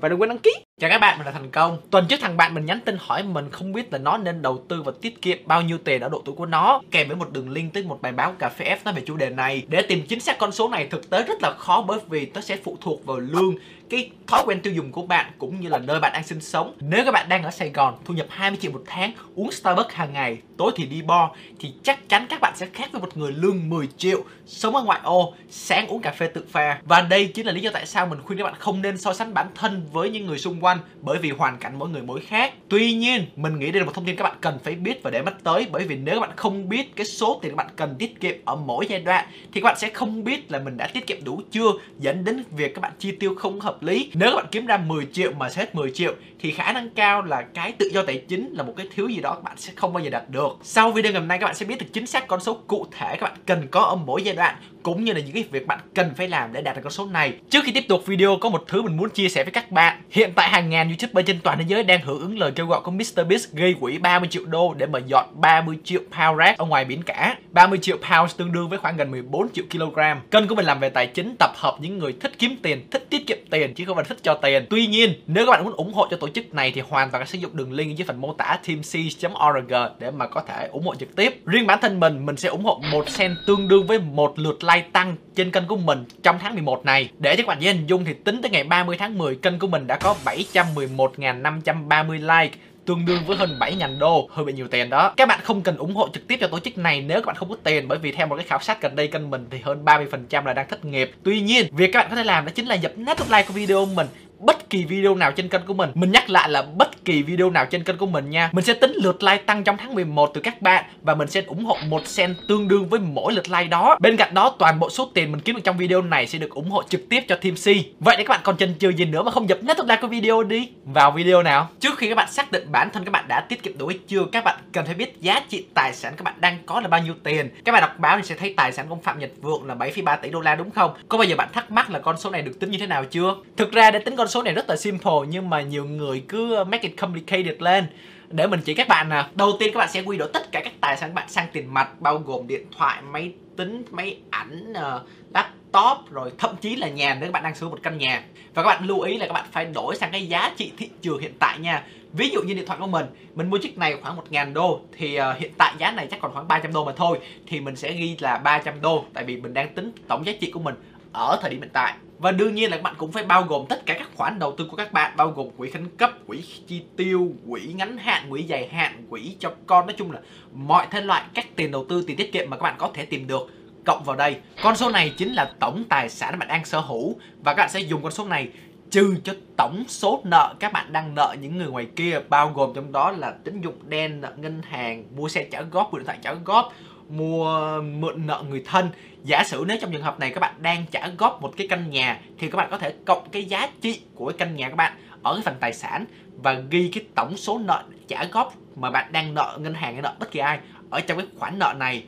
Và đừng quên đăng ký chào các bạn, mình là thành công. Tuần trước thằng bạn mình nhắn tin hỏi mình không biết là nó nên đầu tư và tiết kiệm bao nhiêu tiền ở độ tuổi của nó. Kèm với một đường link tới một bài báo cà phê F nói về chủ đề này. Để tìm chính xác con số này thực tế rất là khó bởi vì nó sẽ phụ thuộc vào lương, cái thói quen tiêu dùng của bạn cũng như là nơi bạn đang sinh sống. Nếu các bạn đang ở Sài Gòn, thu nhập 20 triệu một tháng, uống Starbucks hàng ngày, tối thì đi bar, thì chắc chắn các bạn sẽ khác với một người lương 10 triệu, sống ở ngoại ô, sáng uống cà phê tự pha. Và đây chính là lý do tại sao mình khuyên các bạn không nên so sánh bản thân với những người xung quanh bởi vì hoàn cảnh mỗi người mỗi khác. Tuy nhiên, mình nghĩ đây là một thông tin các bạn cần phải biết và để mắt tới, bởi vì nếu các bạn không biết cái số tiền các bạn cần tiết kiệm ở mỗi giai đoạn, thì các bạn sẽ không biết là mình đã tiết kiệm đủ chưa, dẫn đến việc các bạn chi tiêu không hợp lý. Nếu các bạn kiếm ra 10 triệu mà hết 10 triệu, thì khả năng cao là cái tự do tài chính là một cái thiếu gì đó các bạn sẽ không bao giờ đạt được. Sau video ngày hôm nay, các bạn sẽ biết được chính xác con số cụ thể các bạn cần có ở mỗi giai đoạn, cũng như là những cái việc bạn cần phải làm để đạt được con số này. Trước khi tiếp tục video, có một thứ mình muốn chia sẻ với các bạn. Hiện tại hàng ngàn youtuber trên toàn thế giới đang hưởng ứng lời kêu gọi của MrBeast gây quỹ 30 triệu đô để mà dọn 30 triệu pound rác ở ngoài biển cả. 30 triệu pounds tương đương với khoảng gần 14 triệu kg. Kênh của mình làm về tài chính, tập hợp những người thích kiếm tiền, thích tiết kiệm tiền chứ không phải thích cho tiền. Tuy nhiên, nếu các bạn muốn ủng hộ cho tổ chức này thì hoàn toàn sử dụng đường link dưới phần mô tả teamc.org để mà có thể ủng hộ trực tiếp. Riêng bản thân mình mình sẽ ủng hộ một cent tương đương với một lượt like tăng trên kênh của mình trong tháng 11 này. Để cho các bạn dễ hình dung thì tính tới ngày 30 tháng 10 kênh của mình đã có 7 711.530 like, tương đương với hơn 7.000 đô, hơi bị nhiều tiền đó. Các bạn không cần ủng hộ trực tiếp cho tổ chức này nếu các bạn không có tiền, bởi vì theo một cái khảo sát gần đây kênh mình thì hơn 30% là đang thất nghiệp. Tuy nhiên, việc các bạn có thể làm đó chính là dập nát nút like của video mình bất kỳ video nào trên kênh của mình. Mình nhắc lại là bất kỳ video nào trên kênh của mình nha. Mình sẽ tính lượt like tăng trong tháng 11 từ các bạn Và mình sẽ ủng hộ một cent tương đương với mỗi lượt like đó. Bên cạnh đó toàn bộ số tiền mình kiếm được trong video này sẽ được ủng hộ trực tiếp cho Team C. Vậy để các bạn còn chần chừ gì nữa mà không dập nét nút like của video đi? Vào video nào. Trước khi các bạn xác định bản thân các bạn đã tiết kiệm đủ hay chưa Các bạn cần phải biết giá trị tài sản các bạn đang có là bao nhiêu tiền. Các bạn đọc báo thì sẽ thấy tài sản của ông Phạm Nhật Vượng là 7,3 tỷ đô la đúng không? Có bao giờ bạn thắc mắc là con số này được tính như thế nào chưa? Thực ra để tính con số này rất là simple nhưng mà nhiều người cứ make it complicated lên. Để mình chỉ các bạn nè đầu tiên các bạn sẽ quy đổi tất cả các tài sản bạn sang tiền mặt bao gồm điện thoại máy tính máy ảnh ờ, laptop rồi thậm chí là nhà nếu các bạn đang sử dụng một căn nhà. Và các bạn lưu ý là các bạn phải đổi sang cái giá trị thị trường hiện tại nha. Ví dụ như điện thoại của mình mình mua chiếc này khoảng 1.000 đô thì uh, hiện tại giá này chắc còn khoảng 300 đô mà thôi thì mình sẽ ghi là 300 đô tại vì mình đang tính tổng giá trị của mình ở thời điểm hiện tại và đương nhiên là các bạn cũng phải bao gồm tất cả các khoản đầu tư của các bạn, bao gồm quỹ khẩn cấp, quỹ chi tiêu, quỹ ngắn hạn, quỹ dài hạn, quỹ cho con. Nói chung là mọi thể loại các tiền đầu tư, tiền tiết kiệm mà các bạn có thể tìm được cộng vào đây. Con số này chính là tổng tài sản bạn đang sở hữu. Và các bạn sẽ dùng con số này trừ cho tổng số nợ các bạn đang nợ những người ngoài kia, bao gồm trong đó là tín dụng đen, nợ ngân hàng, mua xe trả góp, mua điện thoại trả góp mua, mượn nợ người thân. Giả sử nếu trong trường hợp này các bạn đang trả góp một cái căn nhà, thì các bạn có thể cộng cái giá trị của cái căn nhà các bạn ở cái phần tài sản và ghi cái tổng số nợ trả góp mà bạn đang nợ, ngân hàng hay nợ bất kỳ ai ở trong cái khoản nợ này.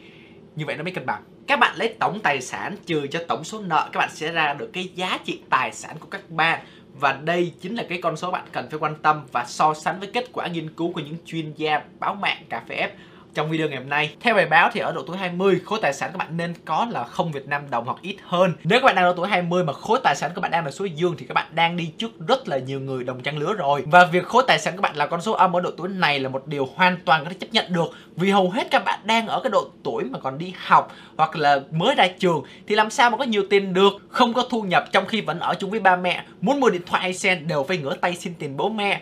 Như vậy nó mới cân bằng. Các bạn lấy tổng tài sản, trừ cho tổng số nợ, các bạn sẽ ra được cái giá trị tài sản của các bạn và đây chính là cái con số bạn cần phải quan tâm và so sánh với kết quả nghiên cứu của những chuyên gia báo mạng cà phê F trong video ngày hôm nay. Theo bài báo thì ở độ tuổi 20, khối tài sản các bạn nên có là không Việt Nam đồng hoặc ít hơn. Nếu các bạn đang ở độ tuổi 20 mà khối tài sản các bạn đang là số dương thì các bạn đang đi trước rất là nhiều người đồng trang lứa rồi. Và việc khối tài sản các bạn là con số âm ở độ tuổi này là một điều hoàn toàn có thể chấp nhận được vì hầu hết các bạn đang ở cái độ tuổi mà còn đi học hoặc là mới ra trường thì làm sao mà có nhiều tiền được, không có thu nhập trong khi vẫn ở chung với ba mẹ, muốn mua điện thoại hay xe đều phải ngửa tay xin tiền bố mẹ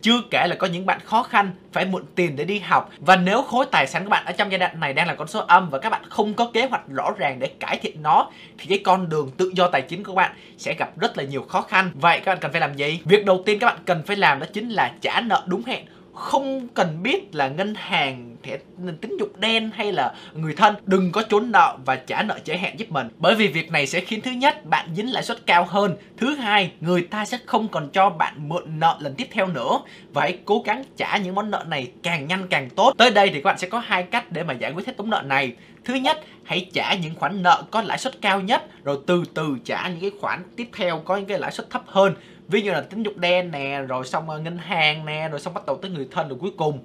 chưa kể là có những bạn khó khăn, phải mượn tiền để đi học. Và nếu khối tài sản của bạn ở trong giai đoạn này đang là con số âm và các bạn không có kế hoạch rõ ràng để cải thiện nó, thì cái con đường tự do tài chính của bạn sẽ gặp rất là nhiều khó khăn. Vậy các bạn cần phải làm gì? Việc đầu tiên các bạn cần phải làm đó chính là trả nợ đúng hẹn không cần biết là ngân hàng thẻ tín dụng đen hay là người thân, đừng có trốn nợ và trả nợ trễ hạn giúp mình. Bởi vì việc này sẽ khiến thứ nhất, bạn dính lãi suất cao hơn. Thứ hai, người ta sẽ không còn cho bạn mượn nợ lần tiếp theo nữa. Và hãy cố gắng trả những món nợ này càng nhanh càng tốt. Tới đây thì các bạn sẽ có hai cách để mà giải quyết hết tống nợ này. Thứ nhất, hãy trả những khoản nợ có lãi suất cao nhất, rồi từ từ trả những cái khoản tiếp theo có những cái lãi suất thấp hơn ví dụ là tín dụng đen nè, rồi xong ờ, ngân hàng nè, rồi xong bắt đầu tới người thân rồi cuối cùng.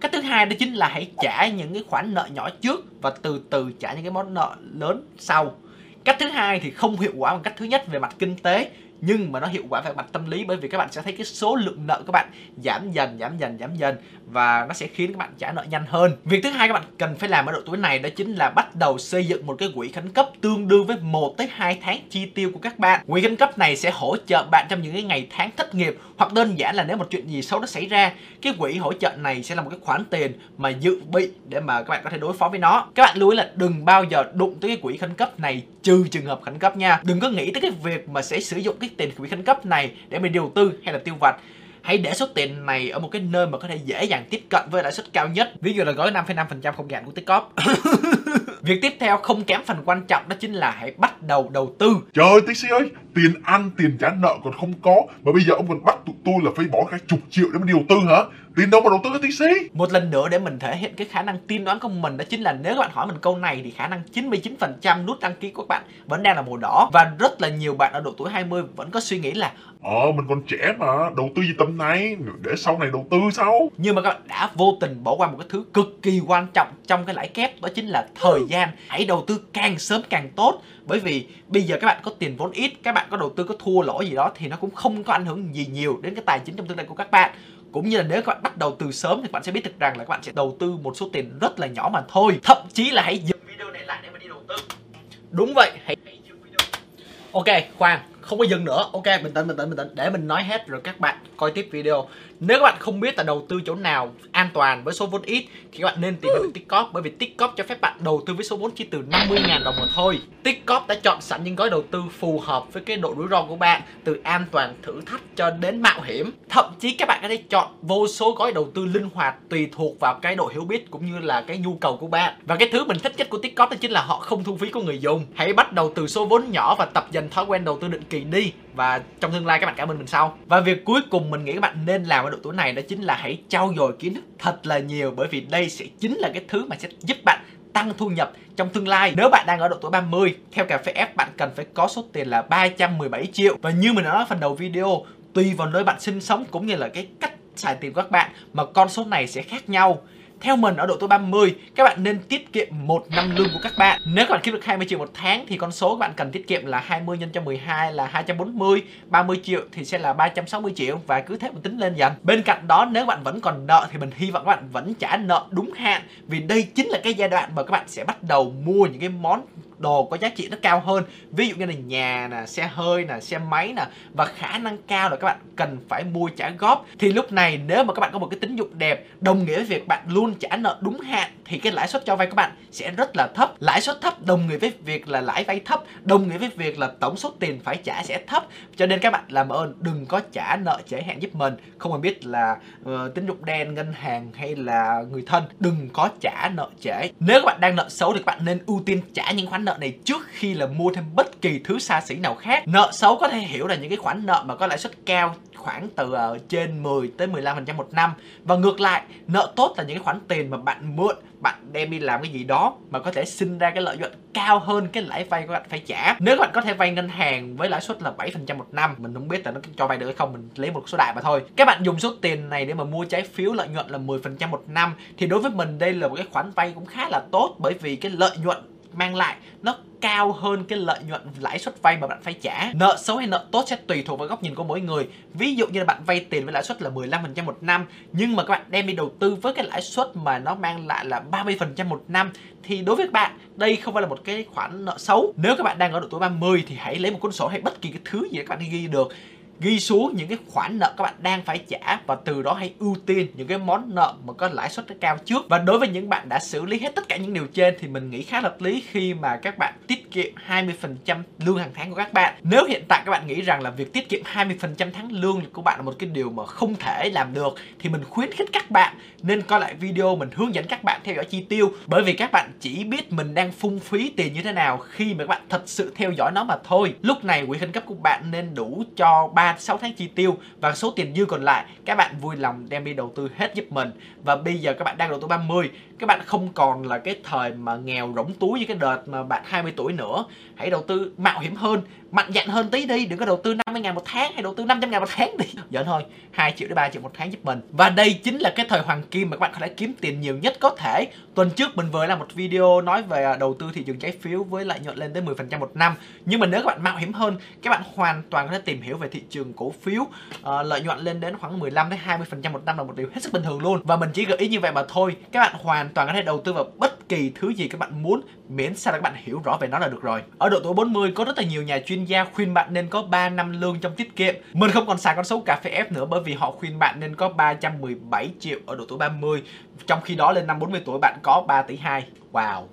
Cách thứ hai đó chính là hãy trả những cái khoản nợ nhỏ trước và từ từ trả những cái món nợ lớn sau. Cách thứ hai thì không hiệu quả bằng cách thứ nhất về mặt kinh tế nhưng mà nó hiệu quả về mặt tâm lý bởi vì các bạn sẽ thấy cái số lượng nợ các bạn giảm dần giảm dần giảm dần và nó sẽ khiến các bạn trả nợ nhanh hơn. Việc thứ hai các bạn cần phải làm ở độ tuổi này đó chính là bắt đầu xây dựng một cái quỹ khẩn cấp tương đương với 1 tới 2 tháng chi tiêu của các bạn. Quỹ khẩn cấp này sẽ hỗ trợ bạn trong những cái ngày tháng thất nghiệp hoặc đơn giản là nếu một chuyện gì xấu nó xảy ra, cái quỹ hỗ trợ này sẽ là một cái khoản tiền mà dự bị để mà các bạn có thể đối phó với nó. Các bạn lưu ý là đừng bao giờ đụng tới cái quỹ khẩn cấp này trừ trường hợp khẩn cấp nha đừng có nghĩ tới cái việc mà sẽ sử dụng cái tiền quỹ khẩn cấp này để mình đầu tư hay là tiêu vặt hãy để số tiền này ở một cái nơi mà có thể dễ dàng tiếp cận với lãi suất cao nhất ví dụ là gói 5,5% không giảm của Tikop Việc tiếp theo không kém phần quan trọng đó chính là hãy bắt đầu đầu tư. Trời ơi Tixi ơi, tiền ăn, tiền trả nợ còn không có mà bây giờ ông còn bắt tụi tôi là phải bỏ cả chục triệu để mà đầu tư hả? Tiền đâu mà đầu tư cái Tixi? Một lần nữa để mình thể hiện cái khả năng tiên đoán của mình đó chính là nếu các bạn hỏi mình câu này thì khả năng 99% nút đăng ký của các bạn vẫn đang là màu đỏ và rất là nhiều bạn ở độ tuổi 20 vẫn có suy nghĩ là Ờ, mình còn trẻ mà, đầu tư gì tầm này, để sau này đầu tư sao? Nhưng mà các bạn đã vô tình bỏ qua một cái thứ cực kỳ quan trọng trong cái lãi kép đó chính là thời gian. Hãy đầu tư càng sớm càng tốt bởi vì bây giờ các bạn có tiền vốn ít, các bạn có đầu tư có thua lỗ gì đó thì nó cũng không có ảnh hưởng gì nhiều đến cái tài chính trong tương lai của các bạn cũng như là nếu các bạn bắt đầu từ sớm thì các bạn sẽ biết được rằng là các bạn sẽ đầu tư một số tiền rất là nhỏ mà thôi. Thậm chí là hãy dừng video này lại để mà đi đầu tư. Đúng vậy, hãy dừng video. Ok, khoan, không có dừng nữa. Ok, bình tĩnh bình tĩnh bình tĩnh. Để mình nói hết rồi các bạn coi tiếp video nếu các bạn không biết là đầu tư chỗ nào an toàn với số vốn ít, thì các bạn nên tìm hiểu Tikop bởi vì Tikop cho phép bạn đầu tư với số vốn chỉ từ 50.000 đồng mà thôi. Tikop đã chọn sẵn những gói đầu tư phù hợp với cái độ rủi ro của bạn, từ an toàn, thử thách cho đến mạo hiểm. Thậm chí các bạn có thể chọn vô số gói đầu tư linh hoạt tùy thuộc vào cái độ hiểu biết cũng như là cái nhu cầu của bạn. Và cái thứ mình thích nhất của Tikop đó chính là họ không thu phí của người dùng. Hãy bắt đầu từ số vốn nhỏ và tập dần thói quen đầu tư định kỳ đi và trong tương lai các bạn cảm ơn mình sau. Và việc cuối cùng mình nghĩ các bạn nên làm ở độ tuổi này đó chính là hãy trau dồi kiến thức thật là nhiều bởi vì đây sẽ chính là cái thứ mà sẽ giúp bạn tăng thu nhập trong tương lai. Nếu bạn đang ở độ tuổi 30, theo cà phê F bạn cần phải có số tiền là 317 triệu. Và như mình đã nói phần đầu video, tùy vào nơi bạn sinh sống cũng như là cái cách xài tiền của các bạn mà con số này sẽ khác nhau. Theo mình ở độ tuổi 30, các bạn nên tiết kiệm một năm lương của các bạn. Nếu các bạn kiếm được 20 triệu một tháng thì con số các bạn cần tiết kiệm là 20 nhân cho 12 là 240, 30 triệu thì sẽ là 360 triệu và cứ thế mà tính lên dần. Bên cạnh đó nếu bạn vẫn còn nợ thì mình hy vọng các bạn vẫn trả nợ đúng hạn vì đây chính là cái giai đoạn mà các bạn sẽ bắt đầu mua những cái món đồ có giá trị nó cao hơn. Ví dụ như là nhà nè xe hơi nè xe máy nè và khả năng cao là các bạn cần phải mua trả góp. Thì lúc này nếu mà các bạn có một cái tín dụng đẹp đồng nghĩa với việc bạn luôn trả nợ đúng hạn thì cái lãi suất cho vay các bạn sẽ rất là thấp. Lãi suất thấp đồng nghĩa với việc là lãi vay thấp đồng nghĩa với việc là tổng số tiền phải trả sẽ thấp. Cho nên các bạn làm ơn đừng có trả nợ trễ hạn giúp mình. Không cần biết là uh, tín dụng đen ngân hàng hay là người thân đừng có trả nợ trễ. Nếu các bạn đang nợ xấu thì các bạn nên ưu tiên trả những khoản nợ này trước khi là mua thêm bất kỳ thứ xa xỉ nào khác. Nợ xấu có thể hiểu là những cái khoản nợ mà có lãi suất cao khoảng từ uh, trên 10 tới 15% một năm. Và ngược lại nợ tốt là những cái khoản tiền mà bạn mượn bạn đem đi làm cái gì đó mà có thể sinh ra cái lợi nhuận cao hơn cái lãi vay của bạn phải trả. Nếu các bạn có thể vay ngân hàng với lãi suất là 7% một năm mình không biết là nó cho vay được hay không mình lấy một số đại mà thôi. Các bạn dùng số tiền này để mà mua trái phiếu lợi nhuận là 10% một năm thì đối với mình đây là một cái khoản vay cũng khá là tốt bởi vì cái lợi nhuận mang lại nó cao hơn cái lợi nhuận lãi suất vay mà bạn phải trả. Nợ xấu hay nợ tốt sẽ tùy thuộc vào góc nhìn của mỗi người. Ví dụ như là bạn vay tiền với lãi suất là 15% một năm, nhưng mà các bạn đem đi đầu tư với cái lãi suất mà nó mang lại là 30% một năm, thì đối với các bạn, đây không phải là một cái khoản nợ xấu. Nếu các bạn đang ở độ tuổi 30 thì hãy lấy một cuốn sổ hay bất kỳ cái thứ gì các bạn ghi được ghi xuống những cái khoản nợ các bạn đang phải trả và từ đó hãy ưu tiên những cái món nợ mà có lãi suất cao trước. Và đối với những bạn đã xử lý hết tất cả những điều trên thì mình nghĩ khá hợp lý khi mà các bạn tiết kiệm 20% lương hàng tháng của các bạn. Nếu hiện tại các bạn nghĩ rằng là việc tiết kiệm 20% tháng lương của bạn là một cái điều mà không thể làm được thì mình khuyến khích các bạn nên coi lại video mình hướng dẫn các bạn theo dõi chi tiêu. Bởi vì các bạn chỉ biết mình đang phung phí tiền như thế nào khi mà các bạn thật sự theo dõi nó mà thôi. Lúc này quỹ khẩn cấp của bạn nên đủ cho ba 3 6 tháng chi tiêu và số tiền dư còn lại, các bạn vui lòng đem đi đầu tư hết giúp mình. Và bây giờ các bạn đang độ tuổi 30 các bạn không còn là cái thời mà nghèo rỗng túi như cái đợt mà bạn 20 tuổi nữa. Hãy đầu tư mạo hiểm hơn mạnh dạn hơn tí đi đừng có đầu tư 50 ngàn một tháng hay đầu tư 500 ngàn một tháng đi. Giỡn thôi 2 triệu đến 3 triệu một tháng giúp mình. Và đây chính là cái thời hoàng kim mà các bạn có thể kiếm tiền nhiều nhất có thể. Tuần trước mình vừa làm một video nói về à, đầu tư thị trường trái phiếu với lợi nhuận lên tới 10% một năm. Nhưng mà nếu các bạn mạo hiểm hơn các bạn hoàn toàn có thể tìm hiểu về thị trường cổ phiếu uh, lợi nhuận lên đến khoảng 15 đến 20% một năm là một điều hết sức bình thường luôn. Và mình chỉ gợi ý như vậy mà thôi. Các bạn hoàn toàn có thể đầu tư vào bất kỳ thứ gì các bạn muốn miễn sao là các bạn hiểu rõ về nó là được rồi. Ở độ tuổi 40 có rất là nhiều nhà chuyên gia khuyên bạn nên có 3 năm lương trong tiết kiệm. Mình không còn xài con số cà phê F nữa bởi vì họ khuyên bạn nên có 317 triệu ở độ tuổi 30 trong khi đó lên năm 40 tuổi bạn có 3 tỷ 2 wow.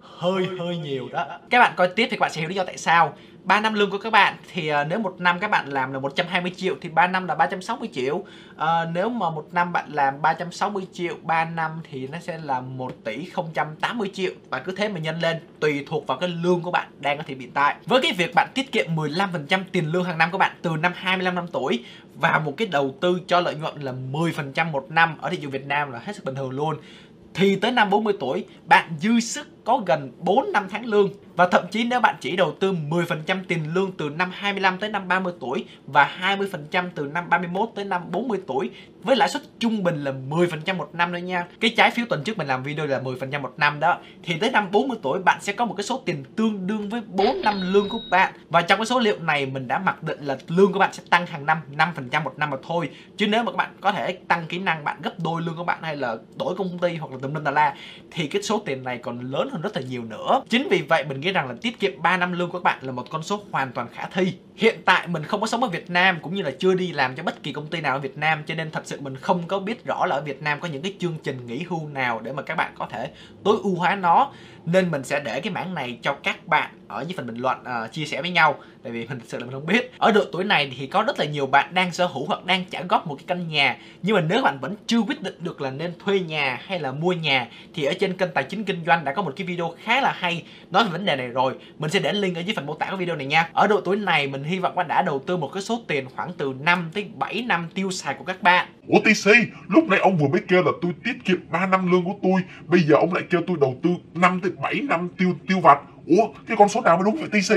Hơi hơi nhiều đó. Các bạn coi tiếp thì các bạn sẽ hiểu lý do tại sao. 3 năm lương của các bạn thì uh, nếu một năm các bạn làm là 120 triệu thì 3 năm là 360 triệu. Uh, nếu mà một năm bạn làm 360 triệu 3 năm thì nó sẽ là 1 tỷ 080 triệu và cứ thế mà nhân lên tùy thuộc vào cái lương của bạn đang có thể hiện tại. Với cái việc bạn tiết kiệm 15% tiền lương hàng năm của bạn từ năm 25 năm tuổi và một cái đầu tư cho lợi nhuận là 10% một năm ở thị trường Việt Nam là hết sức bình thường luôn thì tới năm 40 tuổi bạn dư sức có gần 4 năm tháng lương và thậm chí nếu bạn chỉ đầu tư 10% tiền lương từ năm 25 tới năm 30 tuổi và 20% từ năm 31 tới năm 40 tuổi với lãi suất trung bình là 10% một năm thôi nha. Cái trái phiếu tuần trước mình làm video là 10% một năm đó. Thì tới năm 40 tuổi, bạn sẽ có một cái số tiền tương đương với 4 năm lương của bạn. Và trong cái số liệu này, mình đã mặc định là lương của bạn sẽ tăng hàng năm 5% một năm mà thôi. Chứ nếu mà các bạn có thể tăng kỹ năng, bạn gấp đôi lương của bạn hay là đổi công ty hoặc là tùm lum tà la, thì cái số tiền này còn lớn hơn rất là nhiều nữa. Chính vì vậy, mình nghĩ rằng là tiết kiệm 3 năm lương của các bạn là một con số hoàn toàn khả thi. Hiện tại, mình không có sống ở Việt Nam, cũng như là chưa đi làm cho bất kỳ công ty nào ở Việt Nam, cho nên thật sự mình không có biết rõ là ở Việt Nam có những cái chương trình nghỉ hưu nào để mà các bạn có thể tối ưu hóa nó nên mình sẽ để cái mảng này cho các bạn ở dưới phần bình luận uh, chia sẻ với nhau. Tại vì mình thực sự là mình không biết. Ở độ tuổi này thì có rất là nhiều bạn đang sở hữu hoặc đang trả góp một cái căn nhà. Nhưng mà nếu bạn vẫn chưa quyết định được là nên thuê nhà hay là mua nhà thì ở trên kênh tài chính kinh doanh đã có một cái video khá là hay nói về vấn đề này rồi. Mình sẽ để link ở dưới phần mô tả của video này nha. Ở độ tuổi này mình hy vọng bạn đã đầu tư một cái số tiền khoảng từ 5 tới 7 năm tiêu xài của các bạn. Ủa TC, lúc nãy ông vừa mới kêu là tôi tiết kiệm 3 năm lương của tôi Bây giờ ông lại kêu tôi đầu tư 5 tới 7 năm tiêu tiêu vặt Ủa, cái con số nào mới đúng vậy TC?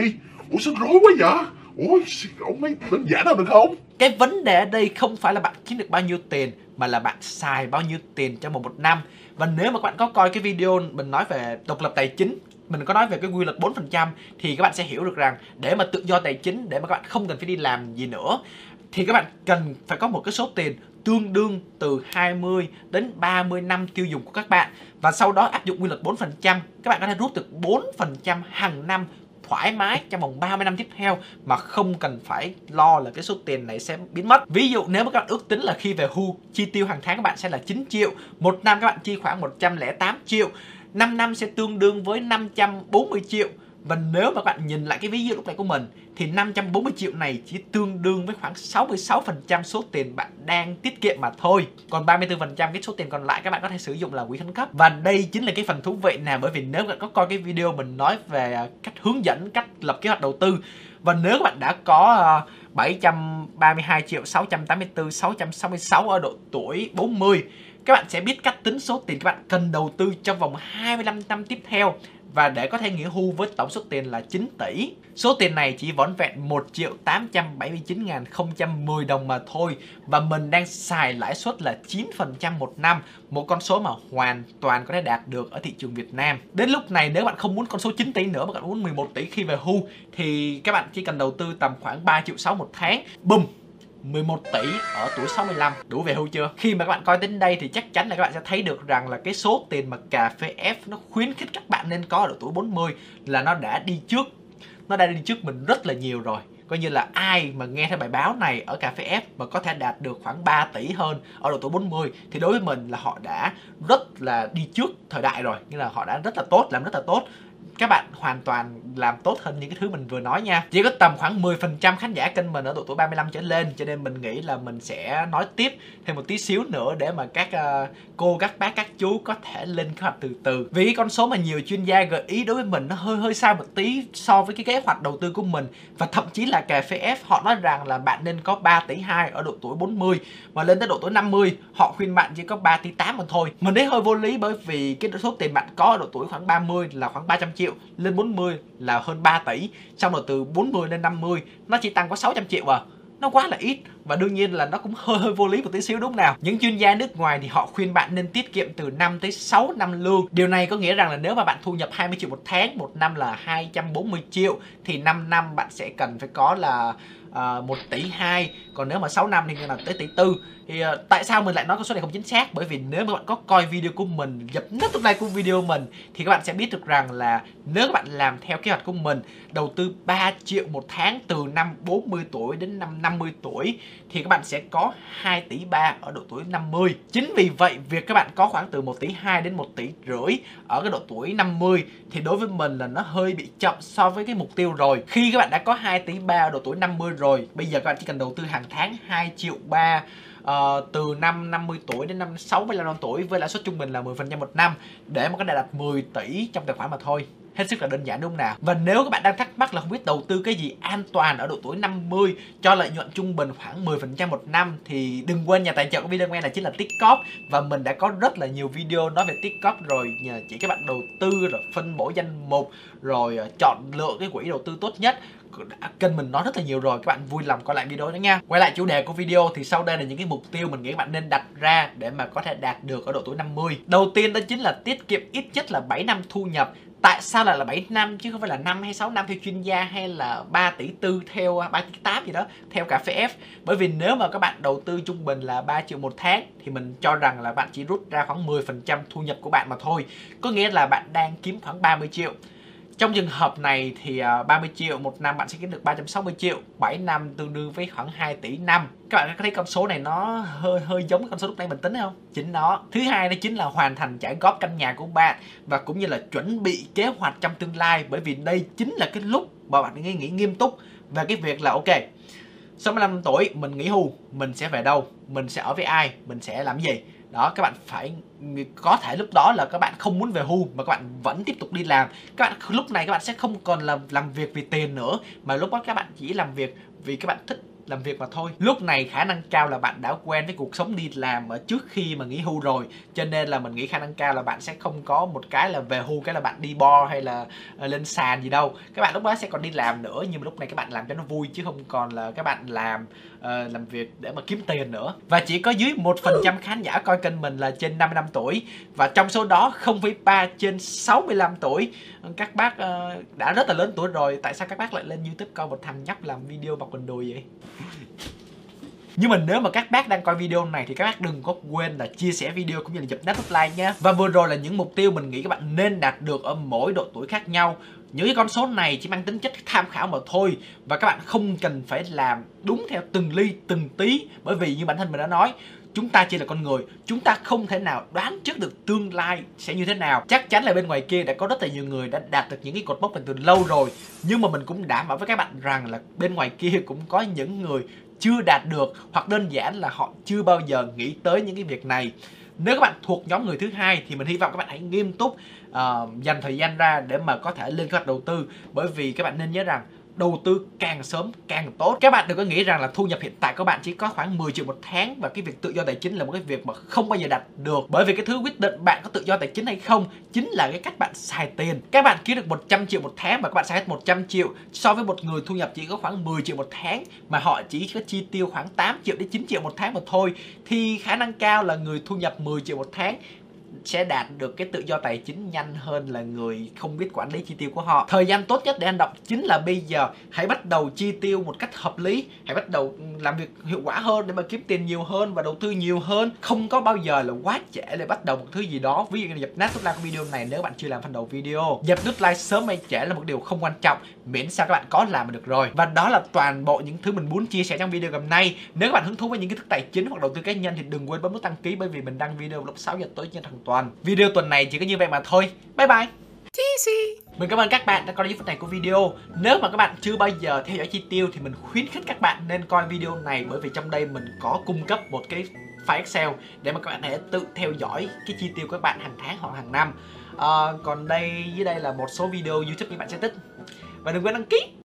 Ủa sao rối quá vậy? Ủa, ông ấy đơn giản nào được không? Cái vấn đề ở đây không phải là bạn kiếm được bao nhiêu tiền Mà là bạn xài bao nhiêu tiền trong một, một năm Và nếu mà các bạn có coi cái video mình nói về độc lập tài chính mình có nói về cái quy luật 4% thì các bạn sẽ hiểu được rằng để mà tự do tài chính để mà các bạn không cần phải đi làm gì nữa thì các bạn cần phải có một cái số tiền tương đương từ 20 đến 30 năm tiêu dùng của các bạn và sau đó áp dụng quy luật 4%, các bạn có thể rút được 4% hàng năm thoải mái trong vòng 30 năm tiếp theo mà không cần phải lo là cái số tiền này sẽ biến mất. Ví dụ nếu mà các bạn ước tính là khi về hưu chi tiêu hàng tháng các bạn sẽ là 9 triệu, một năm các bạn chi khoảng 108 triệu, 5 năm sẽ tương đương với 540 triệu và nếu mà các bạn nhìn lại cái ví dụ lúc này của mình, thì 540 triệu này chỉ tương đương với khoảng 66% số tiền bạn đang tiết kiệm mà thôi. Còn 34% cái số tiền còn lại các bạn có thể sử dụng là quỹ khẩn cấp. Và đây chính là cái phần thú vị nè, bởi vì nếu bạn có coi cái video mình nói về à, cách hướng dẫn, cách lập kế hoạch đầu tư, và nếu các bạn đã có à, 732 triệu 684 666 ở độ tuổi 40 các bạn sẽ biết cách tính số tiền các bạn cần đầu tư trong vòng 25 năm tiếp theo và để có thể nghỉ hưu với tổng số tiền là 9 tỷ. Số tiền này chỉ vỏn vẹn 1 triệu 879.010 đồng mà thôi và mình đang xài lãi suất là 9% một năm, một con số mà hoàn toàn có thể đạt được ở thị trường Việt Nam. Đến lúc này nếu bạn không muốn con số 9 tỷ nữa mà bạn muốn 11 tỷ khi về hưu thì các bạn chỉ cần đầu tư tầm khoảng 3 triệu 6 một tháng. Bùm, 11 tỷ ở tuổi 65 đủ về hưu chưa? Khi mà các bạn coi đến đây thì chắc chắn là các bạn sẽ thấy được rằng là cái số tiền mà cà phê F nó khuyến khích các bạn nên có ở độ tuổi 40 là nó đã đi trước. Nó đã đi trước mình rất là nhiều rồi. Coi như là ai mà nghe theo bài báo này ở cà phê F mà có thể đạt được khoảng 3 tỷ hơn ở độ tuổi 40 thì đối với mình là họ đã rất là đi trước thời đại rồi. Như là họ đã rất là tốt, làm rất là tốt các bạn hoàn toàn làm tốt hơn những cái thứ mình vừa nói nha. Chỉ có tầm khoảng 10% khán giả kênh mình ở độ tuổi 35 trở lên cho nên mình nghĩ là mình sẽ nói tiếp thêm một tí xíu nữa để mà các uh, cô các bác các chú có thể lên kế hoạch từ từ. Vì cái con số mà nhiều chuyên gia gợi ý đối với mình nó hơi hơi sai một tí so với cái kế hoạch đầu tư của mình. Và thậm chí là cà phê F họ nói rằng là bạn nên có 3 tỷ 2 ở độ tuổi 40 và lên tới độ tuổi 50 họ khuyên bạn chỉ có 3 tỷ 8 mà thôi. Mình thấy hơi vô lý bởi vì cái số tiền bạn có ở độ tuổi khoảng 30 là khoảng 300 500 triệu lên 40 là hơn 3 tỷ xong rồi từ 40 lên 50 nó chỉ tăng có 600 triệu à. Nó quá là ít và đương nhiên là nó cũng hơi hơi vô lý một tí xíu đúng nào? Những chuyên gia nước ngoài thì họ khuyên bạn nên tiết kiệm từ 5 tới 6 năm lương. Điều này có nghĩa rằng là nếu mà bạn thu nhập 20 triệu một tháng một năm là 240 triệu thì 5 năm bạn sẽ cần phải có là à, uh, 1 tỷ 2 còn nếu mà 6 năm thì là tới tỷ 4 thì uh, tại sao mình lại nói con số này không chính xác? Bởi vì nếu mà bạn có coi video của mình dập nút like của video mình thì các bạn sẽ biết được rằng là nếu các bạn làm theo kế hoạch của mình đầu tư 3 triệu một tháng từ năm 40 tuổi đến năm 50 tuổi thì các bạn sẽ có 2 tỷ 3 ở độ tuổi 50 chính vì vậy việc các bạn có khoảng từ 1 tỷ 2 đến 1 tỷ rưỡi ở cái độ tuổi 50 thì đối với mình là nó hơi bị chậm so với cái mục tiêu rồi. Khi các bạn đã có 2 tỷ 3 ở độ tuổi 50 rồi bây giờ các bạn chỉ cần đầu tư hàng tháng 2 triệu 3 uh, từ năm 50 tuổi đến năm 65 tuổi với lãi suất trung bình là 10% một năm để mà có thể đạt 10 tỷ trong tài khoản mà thôi hết sức là đơn giản, đúng không nào? Và nếu các bạn đang thắc mắc là không biết đầu tư cái gì an toàn ở độ tuổi 50 cho lợi nhuận trung bình khoảng 10% một năm, thì đừng quên nhà tài trợ của video này là chính là Tiktok. Và mình đã có rất là nhiều video nói về Tiktok rồi, nhờ chỉ các bạn đầu tư, rồi phân bổ danh mục, rồi ờ, chọn lựa cái quỹ đầu tư tốt nhất. Kênh mình nói rất là nhiều rồi, các bạn vui lòng coi lại video đó nha. Quay lại chủ đề của video thì sau đây là những cái mục tiêu mình nghĩ các bạn nên đặt ra để mà có thể đạt được ở độ tuổi 50 đầu tiên đó chính là tiết kiệm ít nhất là 7 năm thu nhập tại sao lại là 7 năm chứ không phải là 5 hay 6 năm theo chuyên gia hay là 3 tỷ tư theo à, 3 tỷ 8 gì đó, theo cà phê F? Bởi vì nếu mà các bạn đầu tư trung bình là 3 triệu một tháng thì mình cho rằng là bạn chỉ rút ra khoảng 10% thu nhập của bạn mà thôi. Có nghĩa là bạn đang kiếm khoảng 30 triệu trong trường hợp này thì à, 30 triệu một năm bạn sẽ kiếm được 360 triệu 7 năm tương đương với khoảng 2 tỷ năm. Các bạn có thấy con số này nó hơi hơi giống con số lúc nãy mình tính không? Chính nó. Thứ hai đó chính là hoàn thành trả góp căn nhà của bạn và cũng như là chuẩn bị kế hoạch trong tương lai bởi vì đây chính là cái lúc mà bạn nghĩ, nghĩ nghiêm túc về cái việc là ok 65 tuổi mình nghỉ hưu mình sẽ về đâu? Mình sẽ ở với ai? Mình sẽ làm gì? Đó, các bạn phải có thể lúc đó là các bạn không muốn về hưu mà các bạn vẫn tiếp tục đi làm. Các bạn lúc này các bạn sẽ không còn làm làm việc vì tiền nữa, mà lúc đó các bạn chỉ làm việc vì các bạn thích làm việc mà thôi. Lúc này khả năng cao là bạn đã quen với cuộc sống đi làm ở trước khi mà nghỉ hưu rồi, cho nên là mình nghĩ khả năng cao là bạn sẽ không có một cái là về hưu, cái là bạn đi bo hay là ờ, lên sàn gì đâu. Các bạn lúc đó sẽ còn đi làm nữa, nhưng mà lúc này các bạn làm cho nó vui chứ không còn là các bạn làm uh, làm việc để mà kiếm tiền nữa. Và chỉ có dưới một phần trăm khán giả coi kênh mình là trên 55 tuổi. Và trong số đó 0,3 trên 65 tuổi. Các bác uh, đã rất là lớn tuổi rồi. Tại sao các bác lại lên youtube coi một thằng nhóc làm video bọc quần đùi vậy? Nhưng mà nếu mà các bác đang coi video này thì các bác đừng có quên là chia sẻ video cũng như là dập nút like nha. Và vừa rồi là những mục tiêu mình nghĩ các bạn nên đạt được ở mỗi độ tuổi khác nhau những cái con số này chỉ mang tính chất tham khảo mà thôi, Và các bạn không cần phải làm đúng theo từng ly, từng tí. Bởi vì như bản thân mình đã nói, chúng ta chỉ là con người, chúng ta không thể nào đoán trước được tương lai sẽ như thế nào. Chắc chắn là bên ngoài kia đã có rất là nhiều người đã đạt được những cái cột mốc mình từ lâu rồi. Nhưng mà mình cũng đảm bảo với các bạn rằng là bên ngoài kia cũng có những người chưa đạt được, hoặc đơn giản là họ chưa bao giờ nghĩ tới những cái việc này. Nếu các bạn thuộc nhóm người thứ hai thì mình hy vọng các bạn hãy nghiêm túc uh, dành thời gian ra để mà có thể lên kế hoạch đầu tư. Bởi vì các bạn nên nhớ rằng đầu tư càng sớm càng tốt. Các bạn đừng có nghĩ rằng là thu nhập hiện tại của bạn chỉ có khoảng 10 triệu một tháng và cái việc tự do tài chính là một cái việc mà không bao giờ đạt được. Bởi vì cái thứ quyết định bạn có tự do tài chính hay không chính là cái cách bạn xài tiền. Các bạn kiếm được 100 triệu một tháng mà các bạn xài hết 100 triệu so với một người thu nhập chỉ có khoảng 10 triệu một tháng mà họ chỉ có chi tiêu khoảng 8 triệu đến 9 triệu một tháng mà thôi thì khả năng cao là người thu nhập 10 triệu một tháng sẽ đạt được cái tự do tài chính nhanh hơn là người không biết quản lý chi tiêu của họ. Thời gian tốt nhất để anh đọc chính là bây giờ. Hãy bắt đầu chi tiêu một cách hợp lý, hãy bắt đầu làm việc hiệu quả hơn để mà kiếm tiền nhiều hơn và đầu tư nhiều hơn. Không có bao giờ là quá trễ để bắt đầu một thứ gì đó. Ví dụ như dập nát nút like của video này nếu bạn chưa làm phần đầu video. Dập nút like sớm hay trễ là một điều không quan trọng, miễn sao các bạn có làm là được rồi. Và đó là toàn bộ những thứ mình muốn chia sẻ trong video ngày hôm nay. Nếu các bạn hứng thú với những kiến thức tài chính hoặc đầu tư cá nhân thì đừng quên bấm nút đăng ký bởi vì mình đăng video lúc 6 giờ tối trên hàng tuần. Video tuần này chỉ có như vậy mà thôi. Bye bye. Mình cảm ơn các bạn đã coi đến phút này của video Nếu mà các bạn chưa bao giờ theo dõi chi tiêu thì mình khuyến khích các bạn nên coi video này Bởi vì trong đây mình có cung cấp một cái file Excel Để mà các bạn có thể tự theo dõi cái chi tiêu của các bạn hàng tháng hoặc hàng năm à, Còn đây dưới đây là một số video YouTube các bạn sẽ thích Và đừng quên đăng ký